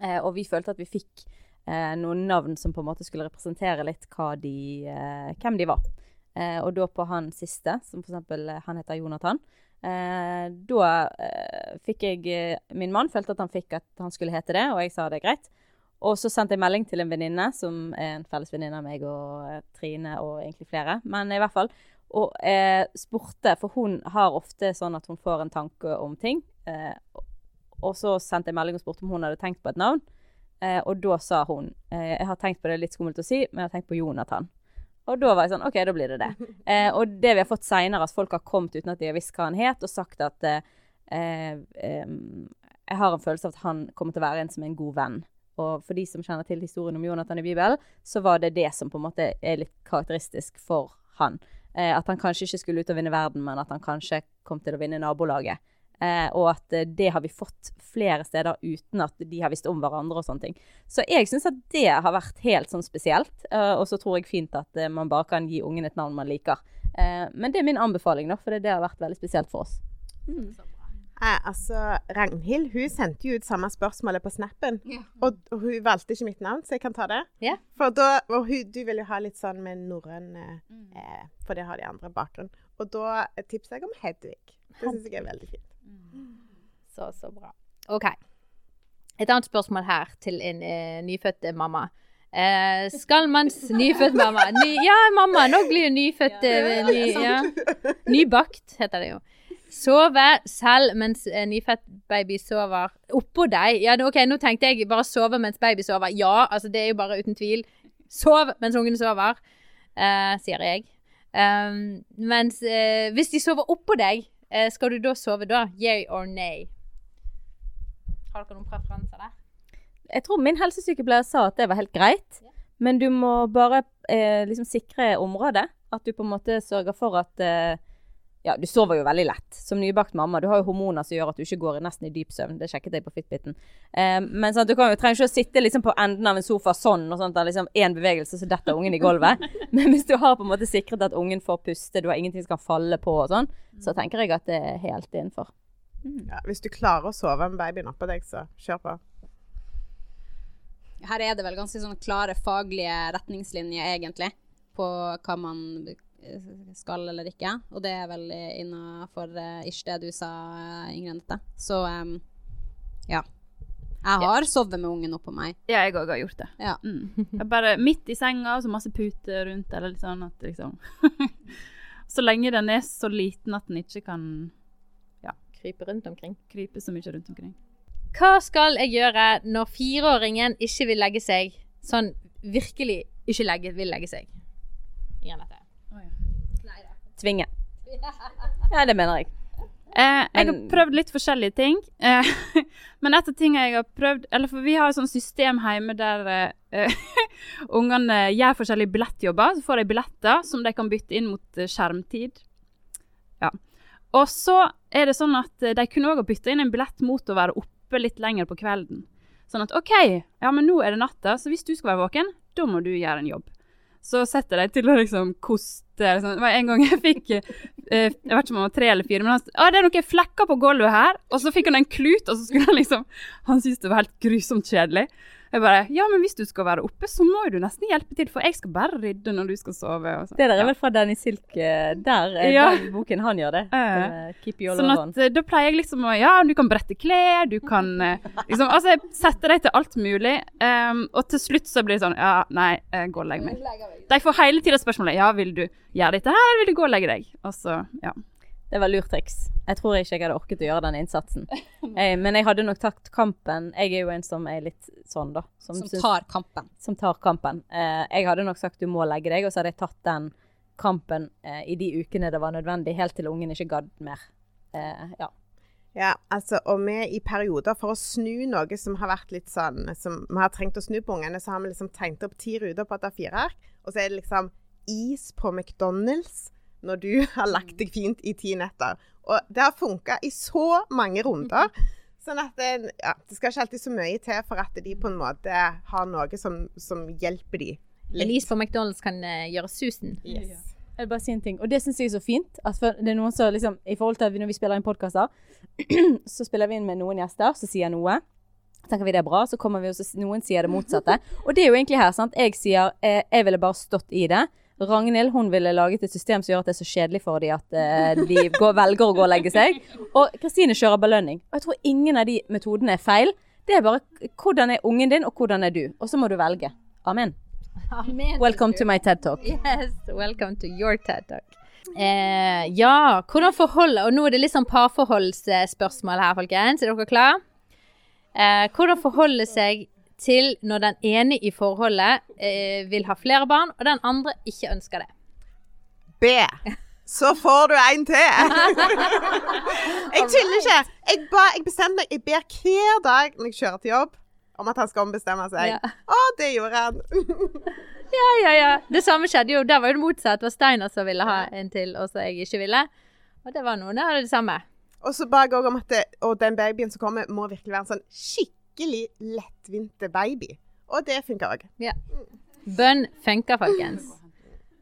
Eh, og vi følte at vi fikk eh, noen navn som på en måte skulle representere litt de, eh, hvem de var. Eh, og da på han siste, som for eksempel han heter Jonathan, eh, da fikk jeg Min mann følte at han fikk at han skulle hete det, og jeg sa det er greit. Og så sendte jeg melding til en venninne, som er en felles venninne av meg og eh, Trine og egentlig flere. Men i hvert fall. Og eh, spurte, for hun har ofte sånn at hun får en tanke om ting. Eh, og- så sendte jeg melding og spurte om hun hadde tenkt på et navn. Eh, og da sa hun eh, Jeg har tenkt på det, litt skummelt å si, men jeg har tenkt på Jonathan. Og da var jeg sånn OK, da blir det det. Eh, og det vi har fått seinere, at folk har kommet uten at de har visst hva han het, og sagt at Jeg har en følelse av at han kommer til å være en som er en god venn. Og for de som kjenner til historien om Jonathan i Bibelen, så var det det som på en måte er litt karakteristisk for han. Eh, at han kanskje ikke skulle ut og vinne verden, men at han kanskje kom til å vinne nabolaget. Eh, og at eh, det har vi fått flere steder uten at de har visst om hverandre og sånne ting. Så jeg syns at det har vært helt sånn spesielt. Eh, og så tror jeg fint at eh, man bare kan gi ungen et navn man liker. Eh, men det er min anbefaling, da, for det har vært veldig spesielt for oss. Eh, altså, Ragnhild hun sendte jo ut samme spørsmålet på snappen. Og, og hun valgte ikke mitt navn, så jeg kan ta det. Ja. For da, og hun, Du vil jo ha litt sånn med norrøn eh, eh, For det har de andre bakgrunn. Og da tipser jeg om Hedvig. Det syns jeg er veldig fint. Så, så bra. OK. Et annet spørsmål her til en eh, nyfødt mamma. Eh, skal man Nyfødt mamma. Ny, ja, mamma. Nå blir jo nyfødt Ja. ny, ja. Nybakt, heter det jo. Sove selv mens eh, nyfødt baby sover oppå deg. Ja, OK, nå tenkte jeg bare sove mens baby sover. Ja, altså det er jo bare uten tvil. Sov mens ungene sover, eh, sier jeg. Um, mens eh, hvis de sover oppå deg, eh, skal du da sove da? Yeah or nay? Har dere noen preferanser der? Jeg tror min helsesykepleier sa at det var helt greit. Men du må bare eh, liksom sikre området. At du på en måte sørger for at Ja, du sover jo veldig lett. Som nybakt mamma. Du har jo hormoner som gjør at du ikke går nesten i dyp søvn. Det sjekket jeg på Fitbiten. Eh, men sånn, du kan jo, trenger ikke å sitte liksom på enden av en sofa sånn, og sånt, der liksom én bevegelse, så detter ungen i gulvet. Men hvis du har på en måte sikret at ungen får puste, du har ingenting som kan falle på og sånn, så tenker jeg at det er helt innenfor. Ja, hvis du klarer å sove med babyen oppå deg, så kjør på. Her er det vel ganske sånn klare faglige retningslinjer, egentlig, på hva man skal eller ikke. Og det er vel innafor uh, ish det du sa, eh, Ingrid Anette. Så um, ja. Jeg har sovet med ungen oppå meg. Ja, jeg òg har gjort det. Ja. Mm. Jeg bare midt i senga, og så masse puter rundt, eller litt sånn at liksom Så lenge den er så liten at den ikke kan Krype rundt omkring. krype så mye rundt omkring. Hva skal jeg gjøre når fireåringen ikke vil legge seg? Sånn virkelig ikke legge, vil legge seg. Ingen vet det. Tvinge. Ja, det mener jeg. Eh, jeg har prøvd litt forskjellige ting. Eh, men et av tingene jeg har prøvd Eller for vi har et sånt system hjemme der eh, ungene gjør forskjellige billettjobber. Så får de billetter som de kan bytte inn mot eh, skjermtid. Ja. Og så er det sånn at eh, de kunne òg ha bytta inn en billett mot å være oppe litt lenger på kvelden. Sånn at OK, ja, men nå er det natta, så hvis du skal være våken, da må du gjøre en jobb. Så setter de til å liksom koste liksom. Det var en gang jeg fikk eh, Jeg vet ikke om han var tre eller fire, men han sa det er noen flekker på gulvet her. Og så fikk han en klut, og så skulle han liksom Han syntes det var helt grusomt kjedelig. Jeg bare Ja, men hvis du skal være oppe, så må du nesten hjelpe til, for jeg skal bare rydde når du skal sove. Og sånn. Det der er vel fra Danny Silk. eh, Der er Ja. den boken han gjør det. Eh. Eh, Keep you all Sånn at eh, da pleier jeg liksom å Ja, du kan brette klær, du kan eh, liksom Altså, jeg setter deg til alt mulig. um, og til slutt så blir det sånn Ja, nei, eh, gå og legg meg. De får hele tida spørsmålet Ja, vil du gjøre dette her, eller vil du gå og legge deg? Og så, ja. Det var lurt triks. Jeg tror ikke jeg hadde orket å gjøre den innsatsen. Eh, men jeg hadde nok tatt kampen. Jeg er jo en som er litt sånn, da. Som som tar kampen. som tar kampen. Eh, jeg hadde nok sagt du må legge deg, og så hadde jeg tatt den kampen eh, i de ukene det var nødvendig, helt til ungen ikke gadd mer. Eh, ja. Ja, altså, og vi i perioder, for å snu noe som har vært litt sånn Som vi har trengt å snu på ungene, så har vi liksom tegnet opp ti ruter på et A4-ark. Og så er det liksom is på McDonald's når du har lagt deg fint i ti netter. Og det har funka i så mange runder. Sånn at det, ja, det skal ikke alltid så mye til for at de på en måte har noe som, som hjelper de En is på McDonald's kan uh, gjøre susen. Yes. Jeg vil bare si en ting, og det syns jeg er så fint. At for det er noen som liksom, I forhold til at vi, når vi spiller inn podkaster, så spiller vi inn med noen gjester som sier noe. Så tenker vi det er bra, så kommer vi og noen sier det motsatte. Og det er jo egentlig her, sant. Jeg sier eh, jeg ville bare stått i det. Ragnhild hun ville laget et system som gjør at det er så kjedelig for dem at eh, de går, velger å gå og legge seg. Og Kristine kjører belønning. Og jeg tror ingen av de metodene er feil. Det er bare hvordan er ungen din, og hvordan er du. Og så må du velge. Amen. Amen. Welcome to my TED Talk. Yes, welcome to your TED Talk. Eh, ja, hvordan forholde Og nå er det litt sånn parforholdsspørsmål her, folkens. Er dere klare? Eh, hvordan forholde seg til når den ene i forholdet eh, vil ha flere barn, og den andre ikke ønsker det? B. Så får du en til. jeg tuller ikke. Jeg, ba, jeg bestemte meg. Jeg ber hver dag når jeg kjører til jobb, om at han skal ombestemme seg. Ja. Å, det gjorde han. Ja, ja, ja. Det samme skjedde jo. Der var jo det motsatt. Det var Steiner som ville ha en til, og så jeg ikke ville. Og det var noen av det samme. Og så ba jeg òg om at det, og den babyen som kommer, må virkelig være en sånn skikkelig lettvinte baby. Og det funker òg. Bønn funker, folkens.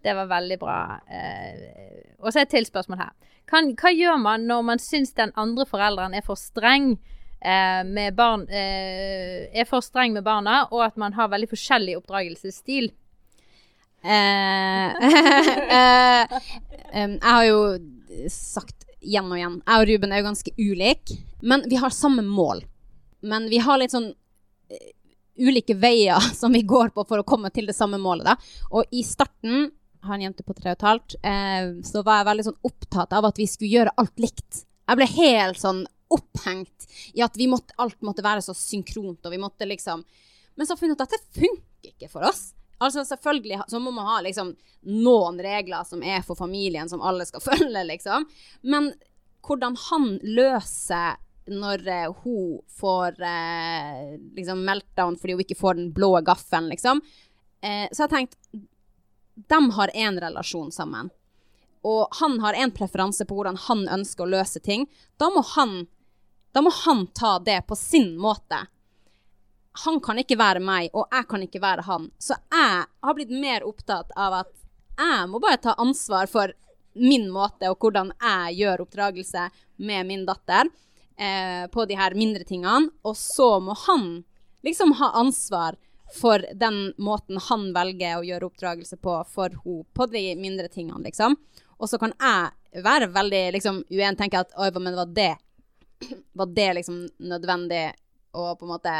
Det var veldig bra. Eh, og så et til spørsmål her. Kan, hva gjør man når man syns den andre forelderen er for streng eh, med barn eh, Er for streng med barna, og at man har veldig forskjellig oppdragelsesstil? Eh, eh, jeg har jo sagt igjen og igjen Jeg og Ruben er jo ganske ulike, men vi har samme mål. Men vi har litt sånn eh, ulike veier som vi går på for å komme til det samme målet. Da. Og i starten, har en jente på tre og et halvt, eh, så var jeg veldig sånn opptatt av at vi skulle gjøre alt likt. Jeg ble helt sånn opphengt i at måtte, alt måtte være så synkront, og vi måtte liksom Men så har jeg funnet at dette funker ikke for oss. Altså Selvfølgelig så må man ha liksom noen regler som er for familien, som alle skal følge, liksom. Men hvordan han løser når eh, hun får eh, liksom meltdown fordi hun ikke får den blå gaffelen, liksom. Eh, så jeg tenkt De har én relasjon sammen. Og han har en preferanse på hvordan han ønsker å løse ting. Da må han, da må han ta det på sin måte han kan ikke være meg, og jeg kan ikke være han. Så jeg har blitt mer opptatt av at jeg må bare ta ansvar for min måte og hvordan jeg gjør oppdragelse med min datter eh, på de her mindre tingene. Og så må han liksom ha ansvar for den måten han velger å gjøre oppdragelse på for henne på de mindre tingene, liksom. Og så kan jeg være veldig liksom uenig, tenke at oi, men var det var det liksom nødvendig og på en måte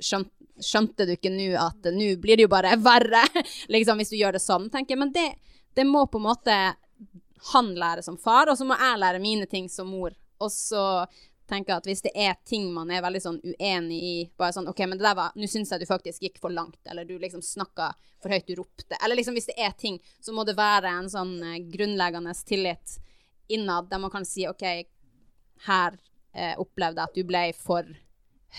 skjønte, skjønte du ikke nå at nå blir det jo bare verre, liksom, hvis du gjør det sånn, tenker jeg. Men det, det må på en måte han lære som far, og så må jeg lære mine ting som mor. Og så tenker at hvis det er ting man er veldig sånn uenig i, bare sånn OK, men det der var Nå syns jeg du faktisk gikk for langt, eller du liksom snakka for høyt, du ropte. Eller liksom hvis det er ting, så må det være en sånn eh, grunnleggende tillit innad, der man kan si OK, her eh, opplevde jeg at du ble for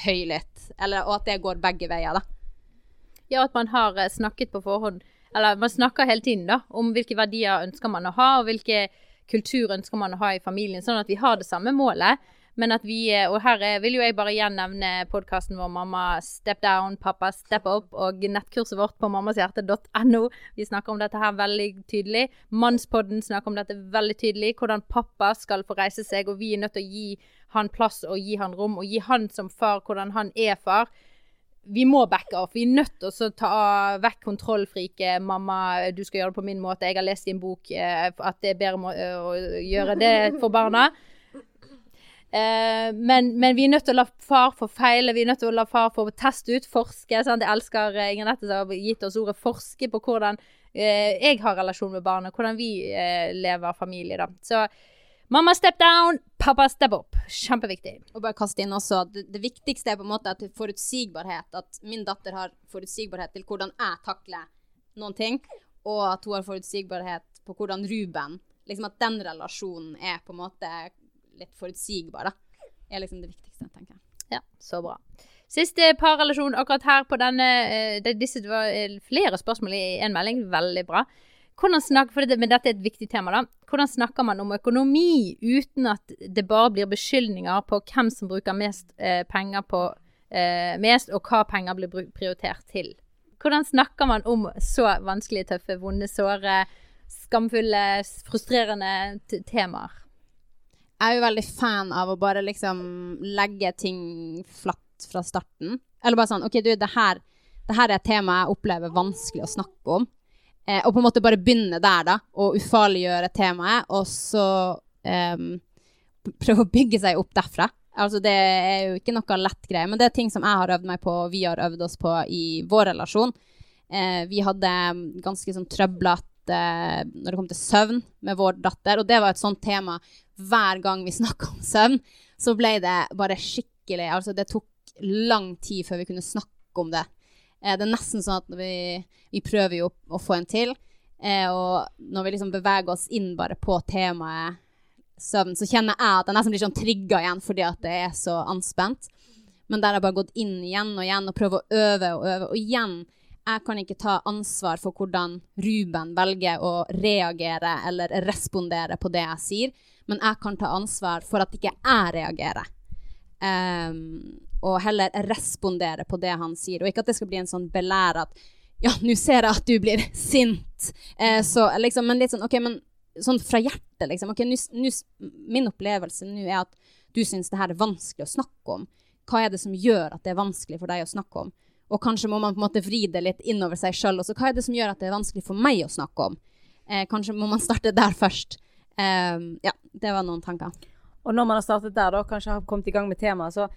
høylytt. Eller, og at det går begge veier, da. Ja, at man har eh, snakket på forhånd. Eller man snakker hele tiden da, om hvilke verdier ønsker man å ha, og hvilke kultur ønsker man å ha i familien, sånn at vi har det samme målet. Men at vi, og her vil jo jeg bare igjen nevne podkasten vår Mamma Step Down, Pappa Step Up og nettkurset vårt på mammashjerte.no. Vi snakker om dette her veldig tydelig. Mannspodden snakker om dette veldig tydelig. Hvordan pappa skal få reise seg, og vi er nødt til å gi han plass og gi han rom, og gi han som far hvordan han er far. Vi må backe off. Vi er nødt til å ta vekk kontrollfriket. 'Mamma, du skal gjøre det på min måte.' Jeg har lest en bok eh, at det er bedre må, eh, å gjøre det for barna. Eh, men, men, vi er nødt til å la far få feile, vi er nødt til å la far få teste ut, forske. Sant? Jeg elsker eh, Nette som har gitt oss ordet 'forske' på hvordan eh, jeg har relasjon med barnet, hvordan vi eh, lever familie. da. Så mamma step down, pappa step up. Kjempeviktig. Og bare kaste inn også det, det viktigste er på en måte at forutsigbarhet. At min datter har forutsigbarhet til hvordan jeg takler noen ting, og at hun har forutsigbarhet på hvordan Ruben Liksom at den relasjonen er på en måte litt forutsigbar, da. er liksom det viktigste, tenker jeg. Ja, så bra. Siste parrelasjon akkurat her på denne eh, det, Disse det var eh, flere spørsmål i én melding. Veldig bra. Hvordan snakker, for det, men dette er et viktig tema, da. Hvordan snakker man om økonomi uten at det bare blir beskyldninger på hvem som bruker mest eh, penger på eh, mest, og hva penger blir prioritert til? Hvordan snakker man om så vanskelige, tøffe, vonde, såre, skamfulle, frustrerende temaer? Jeg er jo veldig fan av å bare liksom legge ting flatt fra starten. Eller bare sånn OK, du, det her, det her er et tema jeg opplever vanskelig å snakke om. Eh, og på en måte bare begynne der, da. Og ufarliggjøre temaet. Og så eh, prøve å bygge seg opp derfra. Altså, det er jo ikke noe lett greie, men det er ting som jeg har øvd meg på, og vi har øvd oss på i vår relasjon. Eh, vi hadde ganske sånn trøblete når det kom til søvn med vår datter, og det var et sånt tema hver gang vi snakka om søvn, så ble det bare skikkelig Altså, det tok lang tid før vi kunne snakke om det. Eh, det er nesten sånn at vi, vi prøver jo å få en til. Eh, og når vi liksom beveger oss inn bare på temaet søvn, så kjenner jeg at jeg nesten blir sånn trigga igjen fordi at det er så anspent. Men der har jeg bare gått inn igjen og igjen og prøvd å øve og øve. Og igjen, jeg kan ikke ta ansvar for hvordan Ruben velger å reagere eller respondere på det jeg sier men jeg kan ta ansvar for at ikke jeg reagerer. Um, og heller respondere på det han sier, og ikke at det skal bli en sånn belær at ja, nå ser jeg at du blir sint, uh, så liksom, men litt sånn OK, men sånn fra hjertet, liksom. OK, nu, nu, min opplevelse nå er at du syns det her er vanskelig å snakke om. Hva er det som gjør at det er vanskelig for deg å snakke om? Og kanskje må man på en måte vri det litt innover seg sjøl. Og hva er det som gjør at det er vanskelig for meg å snakke om? Eh, kanskje må man starte der først. Eh, ja, det var noen tanker. Og når man har startet der, da, kanskje har kommet i gang med temaet, så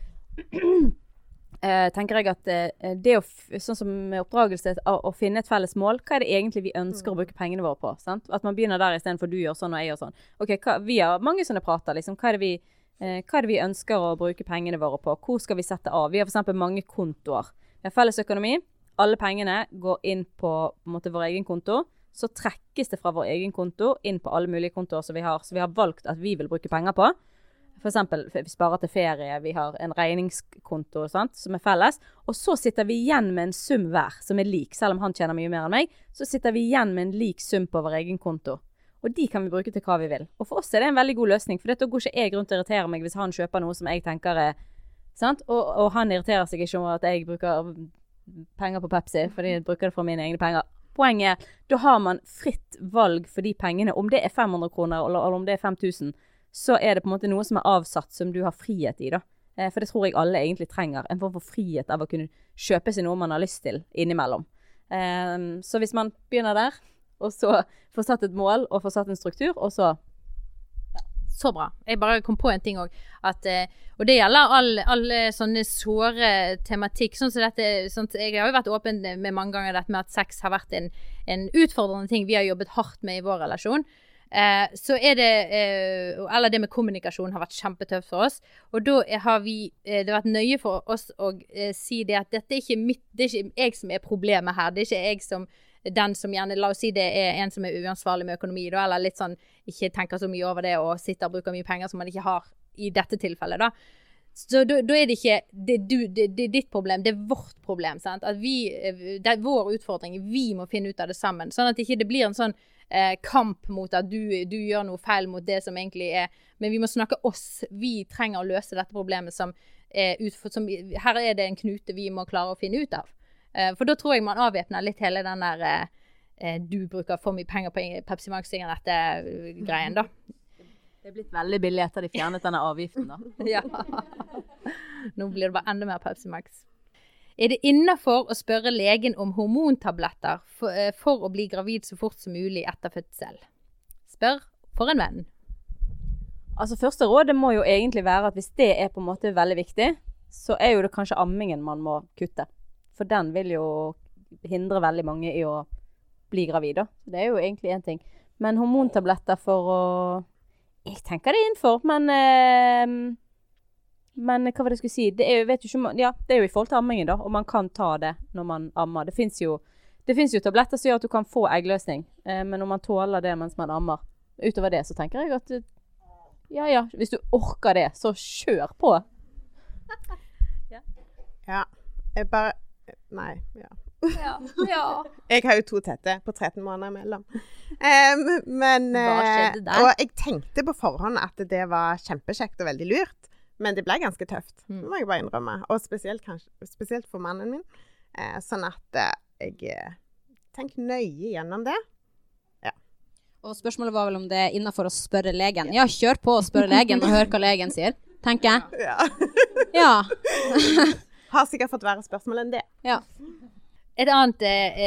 eh, tenker jeg at eh, det å, sånn som med oppdragelse, å, å, finne et felles mål, hva er det egentlig vi ønsker å mm. bruke pengene våre på? Sant? At man begynner der istedenfor du gjør sånn og jeg gjør sånn. Ok, hva, Vi har mange sånne prater, liksom. Hva er, vi, eh, hva er det vi ønsker å bruke pengene våre på? Hvor skal vi sette av? Vi har f.eks. mange kontoer. Felles økonomi. Alle pengene går inn på, på måte, vår egen konto så trekkes det fra vår egen konto inn på alle mulige kontoer som vi har, som vi har valgt at vi vil bruke penger på. F.eks. vi sparer til ferie, vi har en regningskonto sant, som er felles. Og så sitter vi igjen med en sum hver som er lik, selv om han tjener mye mer enn meg. Så sitter vi igjen med en lik sum på vår egen konto. Og de kan vi bruke til hva vi vil. Og for oss er det en veldig god løsning, for da går ikke jeg rundt og irriterer meg hvis han kjøper noe som jeg tenker er? Og, og han irriterer seg ikke over at jeg bruker penger på Pepsi, fordi jeg bruker det for mine egne penger. Poenget er da har man fritt valg for de pengene. Om det er 500 kroner eller, eller, om det er 5000, så er det på en måte noe som er avsatt som du har frihet i. da. Eh, for det tror jeg alle egentlig trenger. En form for frihet av å kunne kjøpe seg noe man har lyst til innimellom. Eh, så hvis man begynner der, og så får satt et mål og får satt en struktur, og så så bra. Jeg bare kom på en ting òg. Eh, og det gjelder alle all sånne såre tematikk. Sånn som dette, sånn, jeg har jo vært åpen med mange ganger dette med at sex har vært en, en, utfordrende ting vi har jobbet hardt med i vår relasjon. Eh, så er det eh, Eller det med kommunikasjon har vært kjempetøft for oss. Og da har vi eh, Det har vært nøye for oss å eh, si det at dette er ikke mitt Det er ikke jeg som er problemet her. Det er ikke jeg som den som gjerne La oss si det er en som er uansvarlig med økonomi, da, eller litt sånn ikke tenker så mye over det og sitter og bruker mye penger som man ikke har i dette tilfellet, da. Så da, er det ikke det, du, det, det ditt problem, det er vårt problem. Sant? At vi, det er vår utfordring. Vi må finne ut av det sammen. Sånn at ikke det blir en sånn eh, kamp mot at du, du gjør noe feil mot det som egentlig er Men vi må snakke oss. Vi trenger å løse dette problemet som er utfor, Her er det en knute vi må klare å finne ut av. Eh, for da tror jeg man avvæpner litt hele den der eh, eh, du bruker for mye penger på Pepsi Max-sigaretter-greien, da. Det er blitt veldig billig etter de fjernet denne avgiften, da. Ja. Nå blir det bare enda mer Pepsi Max. Er det innafor å spørre legen om hormontabletter for, for å bli gravid så fort som mulig etter fødsel? Spør for en venn. Altså Første rådet må jo egentlig være at hvis det er på en måte veldig viktig, så er jo det kanskje ammingen man må kutte. For den vil jo hindre veldig mange i å bli gravid. Det er jo egentlig én ting. Men hormontabletter for å Jeg tenker det er innenfor, men eh, Men hva var det jeg skulle si? Det er jo, ikke, ja, det er jo i forhold til ammingen, da. Og man kan ta det når man ammer. Det fins jo, jo tabletter som gjør at du kan få eggløsning. Eh, men om man tåler det mens man ammer Utover det så tenker jeg at ja ja, hvis du orker det, så kjør på. Ja. Jeg bare Nei. Ja. Ja. ja. Jeg har jo to tette på 13 måneder imellom. Um, men Hva eh, skjedde der? Og jeg tenkte på forhånd at det var kjempekjekt og veldig lurt, men det ble ganske tøft. Mm. Det må jeg bare innrømme. Og spesielt, kanskje, spesielt for mannen min. Uh, sånn at uh, jeg tenker nøye gjennom det. Og spørsmålet var vel om det er innafor å spørre legen. Ja, kjør på og spør legen og hør hva legen sier, tenker jeg. Ja. Ja. Har sikkert fått verre spørsmål enn det. ja. Et annet eh,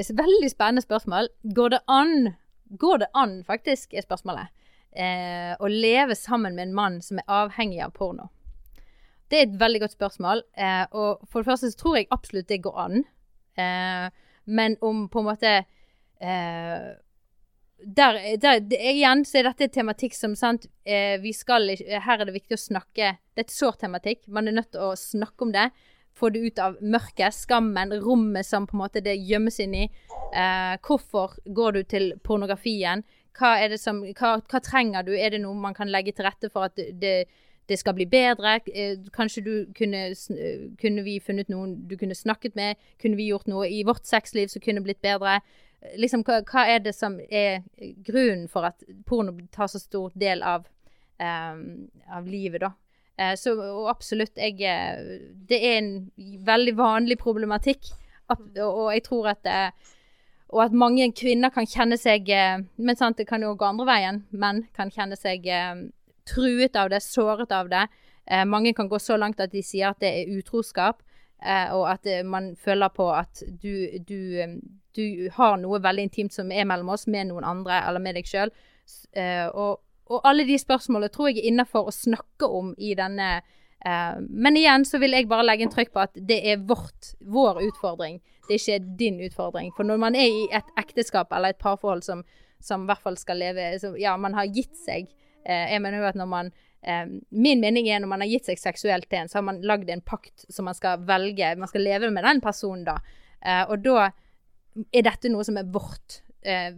eh, veldig spennende spørsmål. Går det an, går det an faktisk, er spørsmålet, eh, å leve sammen med en mann som er avhengig av porno? Det er et veldig godt spørsmål. Eh, og for det første så tror jeg absolutt det går an. Eh, men om på en måte eh, der, der, igjen så er dette tematikk som sant, vi skal Her er det viktig å snakke Det er et sår tematikk. Man er nødt til å snakke om det. Få det ut av mørket, skammen, rommet som på en måte det gjemmes inn i. Eh, hvorfor går du til pornografien? Hva, er det som, hva, hva trenger du? Er det noe man kan legge til rette for at det, det, skal bli bedre? Eh, kanskje du kunne, kunne vi funnet noen du kunne snakket med? Kunne vi gjort noe i vårt sexliv som kunne blitt bedre? Liksom, hva, hva er det som er grunnen for at porno tar så stor del av, um, av livet, da? Eh, så absolutt, jeg eh, Det er en veldig vanlig problematikk. Og, jeg tror at det, Og at mange kvinner kan kjenne seg eh, Men sant, det kan jo gå andre veien. Menn kan kjenne seg eh, truet av det, såret av det. Eh, mange kan gå så langt at de sier at det er utroskap. Eh, og at eh, man føler på at du, du, eh, du har noe veldig intimt som er mellom oss, med noen andre eller med deg sjøl. og, og alle de spørsmålene tror jeg er innafor å snakke om i denne eh, Men igjen så vil jeg bare legge en trykk på at det er vårt, vår utfordring. Det er ikke din utfordring. For når man er i et ekteskap eller et parforhold som, som i hvert fall skal leve så, Ja, man har gitt seg. Eh, jeg mener jo at når man eh, Min mening er når man har gitt seg seksuelt til en, så har man lagd en pakt som man skal velge. Man skal leve med den personen da. Eh, og da er dette noe som er vårt. Eh,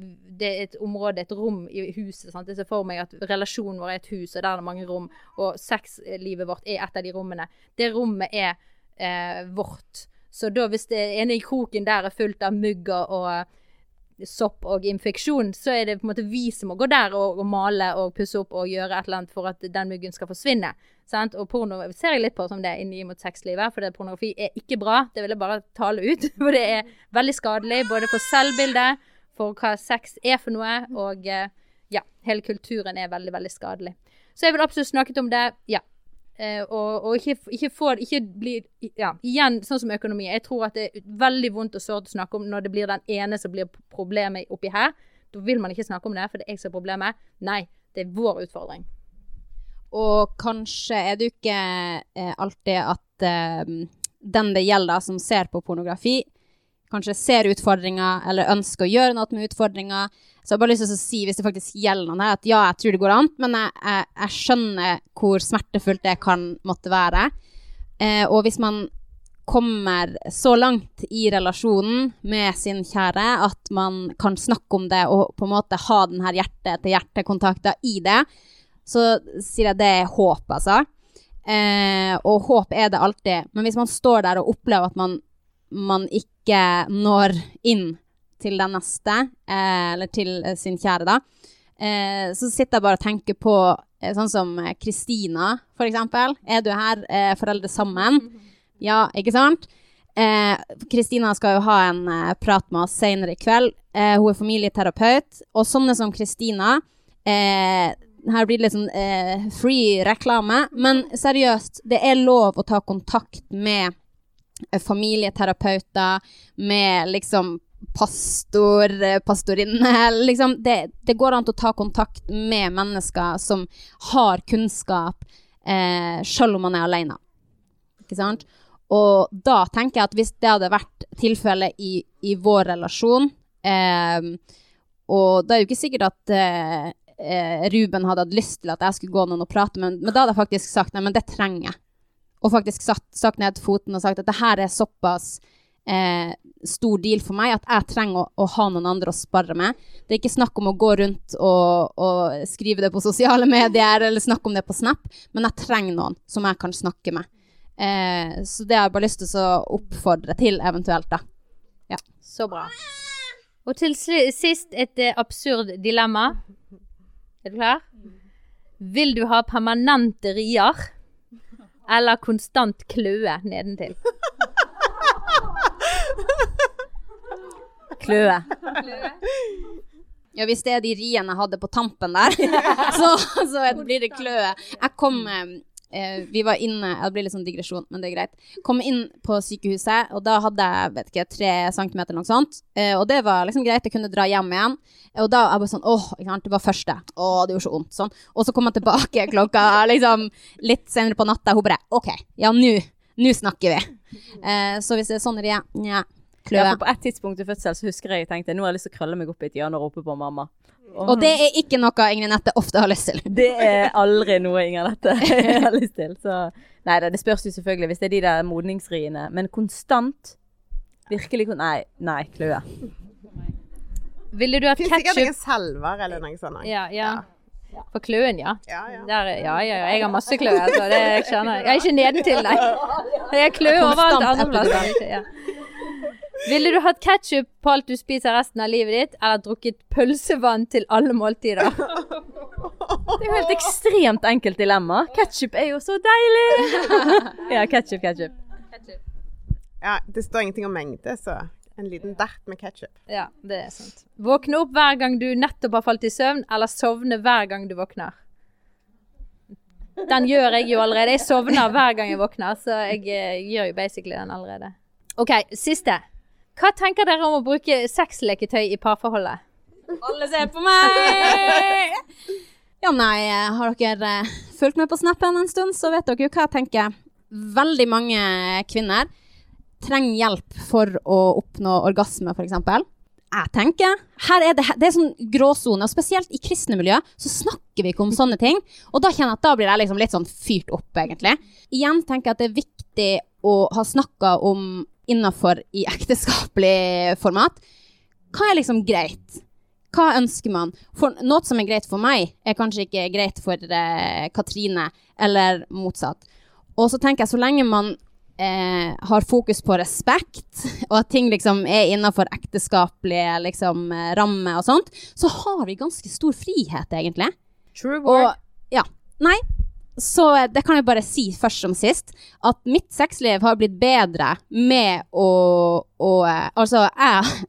det er et område, et rom i huset. Sant? Jeg ser for meg at relasjonen vår er et hus, og der er det mange rom. Og sexlivet vårt er et av de rommene. Det rommet er eh, vårt. Så da hvis det ene i kroken der er fullt av mugg og, og sopp og infeksjon, så er det på en måte vi som må gå der og, og male og pusse opp og gjøre et eller annet for at den muggen skal forsvinne. Sant? Og porno ser jeg litt på som det inni mot sexlivet, for det pornografi er ikke bra. Det vil jeg bare tale ut. For det er veldig skadelig både for selvbildet, for hva sex er for noe, og eh, ja, hele kulturen er veldig, veldig skadelig. Så jeg vil absolutt snakket om det, ja. Eh, og, og ikke, ikke få Ikke bli Ja, igjen, sånn som økonomi. Jeg tror at det er veldig vondt og sårt å snakke om når det blir den ene som blir problemet oppi her. Da vil man ikke snakke om det, for det er jeg som er problemet. Nei, det er vår utfordring. Og kanskje er det jo ikke eh, alltid at eh, den det gjelder, som ser på pornografi, kanskje ser utfordringer eller ønsker å gjøre noe med utfordringer. Så jeg har bare lyst til å si, hvis det faktisk gjelder noen her, at ja, jeg tror det går an, men jeg, jeg, jeg skjønner hvor smertefullt det kan måtte være. Eh, og hvis man kommer så langt i relasjonen med sin kjære at man kan snakke om det og på en måte ha den her hjerte-til-hjerte-kontakta i det, så sier jeg det er håp, altså. Eh, og håp er det alltid. Men hvis man står der og opplever at man, man ikke når inn til den neste, eh, eller til eh, sin kjære, da, eh, så sitter jeg bare og tenker på sånn som Kristina, for eksempel. Er du her, foreldre sammen? Ja, ikke sant? Kristina skal jo ha en prat med oss senere i kveld. Hun er familieterapeut. Og sånne som Kristina Her blir det litt sånn eh, free reklame. Men seriøst, det er lov å ta kontakt med familieterapeuter, med liksom pastor, eh, pastorinne liksom, det, det går an å ta kontakt med mennesker som har kunnskap, eh, selv om man er alene. Ikke sant? Og da tenker jeg at hvis det hadde vært tilfellet i, i vår relasjon eh, Og da er jo ikke sikkert at eh, eh, Ruben hadde hatt lyst til at jeg skulle gå noen og prate men, men da hadde jeg faktisk sagt nei, men det trenger jeg. Og faktisk satt, satt ned foten og sagt at det her er såpass eh, stor deal for meg at jeg trenger å, å, ha noen andre å spare med. Det er ikke snakk om å gå rundt og, og skrive det på sosiale medier eller snakke om det på Snap, men jeg trenger noen som jeg kan snakke med. Eh, så det har jeg bare lyst til å oppfordre til, eventuelt, da. Så bra. Og til sist et eh, absurd dilemma. Er du klar? Vil du ha permanente rier eller konstant kløe nedentil? Kløe. Ja, hvis det er de riene jeg hadde på tampen der, så, så blir det kløe. Jeg kom eh, Vi var inne Det blir litt sånn digresjon, men det er greit. Kom inn på sykehuset, og da hadde jeg vet ikke, tre centimeter eller noe sånt. Eh, og det var liksom greit, jeg kunne dra hjem igjen. Og da jeg bare sånn Åh, det var første. Å, det gjorde så vondt. Sånn. Og så kom jeg tilbake klokka liksom litt senere på natta. Hun bare OK, ja, nå nå snakker vi. Eh, så hvis det er sånn er nja, Ja, for på et tidspunkt i fødsel så husker jeg jeg tenkte nå har jeg lyst til å krølle meg opp i et hjørne og rope på mamma. Og det er ikke noe Ingrid Nette ofte har lyst til. Det er aldri noe Inger Nette har lyst til. Så nei da, det spørs jo selvfølgelig hvis det er de der modningsriene. Men konstant Virkelig kon- Nei, nei, kløe. Ville du hatt ketsjup sikkert ingen selver salver eller noe sånt. ja, ja. For kløen, ja. Ja, ja. Der, er- ja, ja, ja. Jeg har masse kløe, altså. Det kjenner jeg. Jeg er ikke nedentil, nei. Jeg kløe overalt andre plasser. Ja. Ville du hatt ketsjup på alt du spiser resten av livet ditt, eller drukket pølsevann til alle måltider? Det er jo helt ekstremt enkelt dilemma. Ketchup er jo så deilig! ja, ketchup, ketchup. Ja, det står ingenting om mengde, så en liten dert med ketsjup. Ja, det er sant. Våkne opp hver gang du nettopp har falt i søvn, eller sovne hver gang du våkner? Den gjør jeg jo allerede. Jeg sovner hver gang jeg våkner, så jeg eh, gjør jo basically den allerede. OK, siste. Hva tenker dere om å bruke sexleketøy i parforholdet? Alle ser på meg! Ja, nei, har dere eh, fulgt med på snappen en stund, så vet dere jo hva jeg tenker. Veldig mange kvinner trenger hjelp for å oppnå orgasme, f.eks. Jeg tenker, her er det, det er sånn gråsone, og spesielt i kristne miljø så snakker vi ikke om sånne ting. Og da kjenner jeg at da blir jeg liksom litt sånn fyrt opp, egentlig. Igjen tenker jeg at det er viktig å ha snakka om innafor i ekteskapelig format. Hva er liksom greit? Hva ønsker man? For noe som er greit for meg, er kanskje ikke greit for eh, Katrine, eller motsatt. Og så tenker jeg, så lenge man eh, har fokus på respekt, og at ting liksom er innafor ekteskapelige liksom, eh, rammer og sånt, så har vi ganske stor frihet, egentlig. True Og ja, nei. Så det kan jeg bare si først som sist, at mitt sexliv har blitt bedre med å, å Altså, jeg,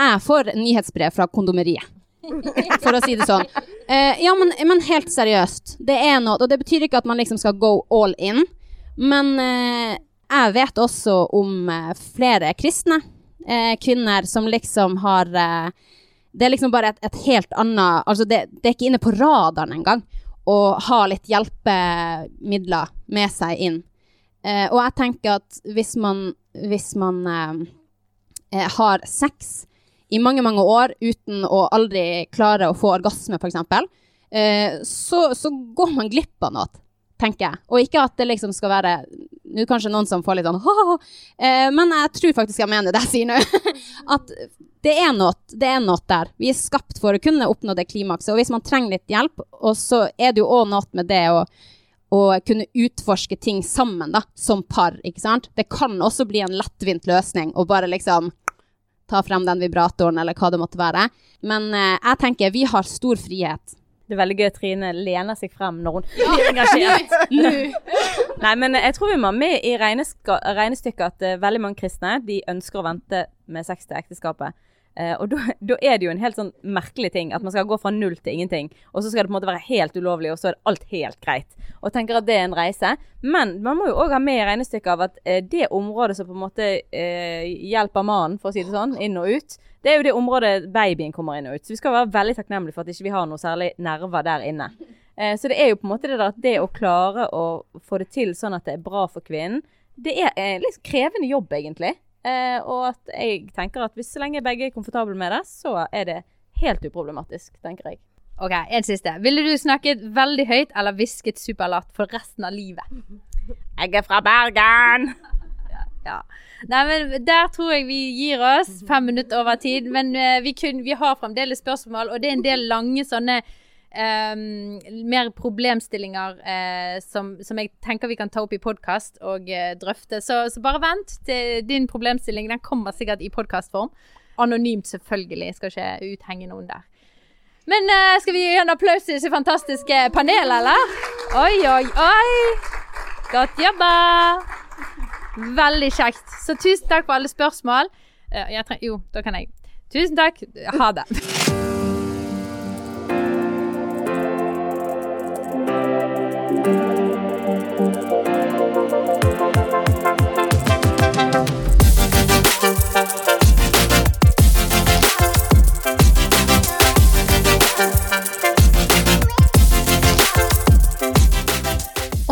jeg får nyhetsbrev fra kondomeriet. For å si det sånn. Eh, ja, men, men helt seriøst. Det er noe Og det betyr ikke at man liksom skal go all in, men eh, jeg vet også om eh, flere kristne eh, kvinner som liksom har eh, Det er liksom bare et, et helt annet Altså, det, det er ikke inne på radaren engang å ha litt hjelpemidler med seg inn. Eh, og jeg tenker at hvis man, hvis man eh, eh, har sex i mange, mange år uten å aldri klare å få orgasme, f.eks., eh, så, så går man glipp av noe, tenker jeg. Og ikke at det liksom skal være Nå er kanskje noen som får litt sånn ha-ha, eh, men jeg tror faktisk jeg mener det jeg sier nå. at det er noe, det er noe der. Vi er skapt for å kunne oppnå det klimakset. Og hvis man trenger litt hjelp, og så er det jo òg noe med det å å kunne utforske ting sammen, da, som par, ikke sant. Det kan også bli en lettvint løsning å bare liksom ta frem den vibratoren, eller hva det måtte være. Men eh, jeg tenker vi har stor frihet. Det er veldig gøy at Trine lener seg frem når hun blir engasjert. Nei, men jeg tror vi må ha med i regnestykket at uh, veldig mange kristne de ønsker å vente med sex til ekteskapet. Uh, og da er det jo en helt sånn merkelig ting at man skal gå fra null til ingenting, og så skal det på en måte være helt ulovlig, og så er det alt helt greit. Og tenker at det er en reise. Men man må jo òg ha med i regnestykket av at uh, det området som på en måte eh, hjelper mannen, for å si det sånn, inn og ut, det er jo det området babyen kommer inn og ut. Så vi skal være veldig takknemlige for at ikke vi har noe særlig nerver der inne. Eh, så det er jo på en måte det der at det å klare å få det til sånn at det er bra for kvinnen, det er en litt krevende jobb, egentlig. Eh, og at jeg tenker at hvis så lenge begge er komfortable med det, så er det helt uproblematisk, tenker jeg. Ok, en siste. Ville du snakket veldig høyt eller hvisket superlatt for resten av livet? Jeg er fra Bergen! Ja. Nei, men Der tror jeg vi gir oss fem minutter over tid. Men uh, vi, kun, vi har fremdeles spørsmål, og det er en del lange sånne um, mer problemstillinger uh, som, som jeg tenker vi kan ta opp i podkast og uh, drøfte. Så, så bare vent til din problemstilling. Den kommer sikkert i podkastform. Anonymt, selvfølgelig. Jeg Skal ikke uthenge noen der. Men skal vi gi en applaus til disse fantastiske panelet, eller? Oi, oi, oi. Godt jobba. Veldig kjekt. Så tusen takk for alle spørsmål. Eh, jo, da kan jeg. Tusen takk. Ha det.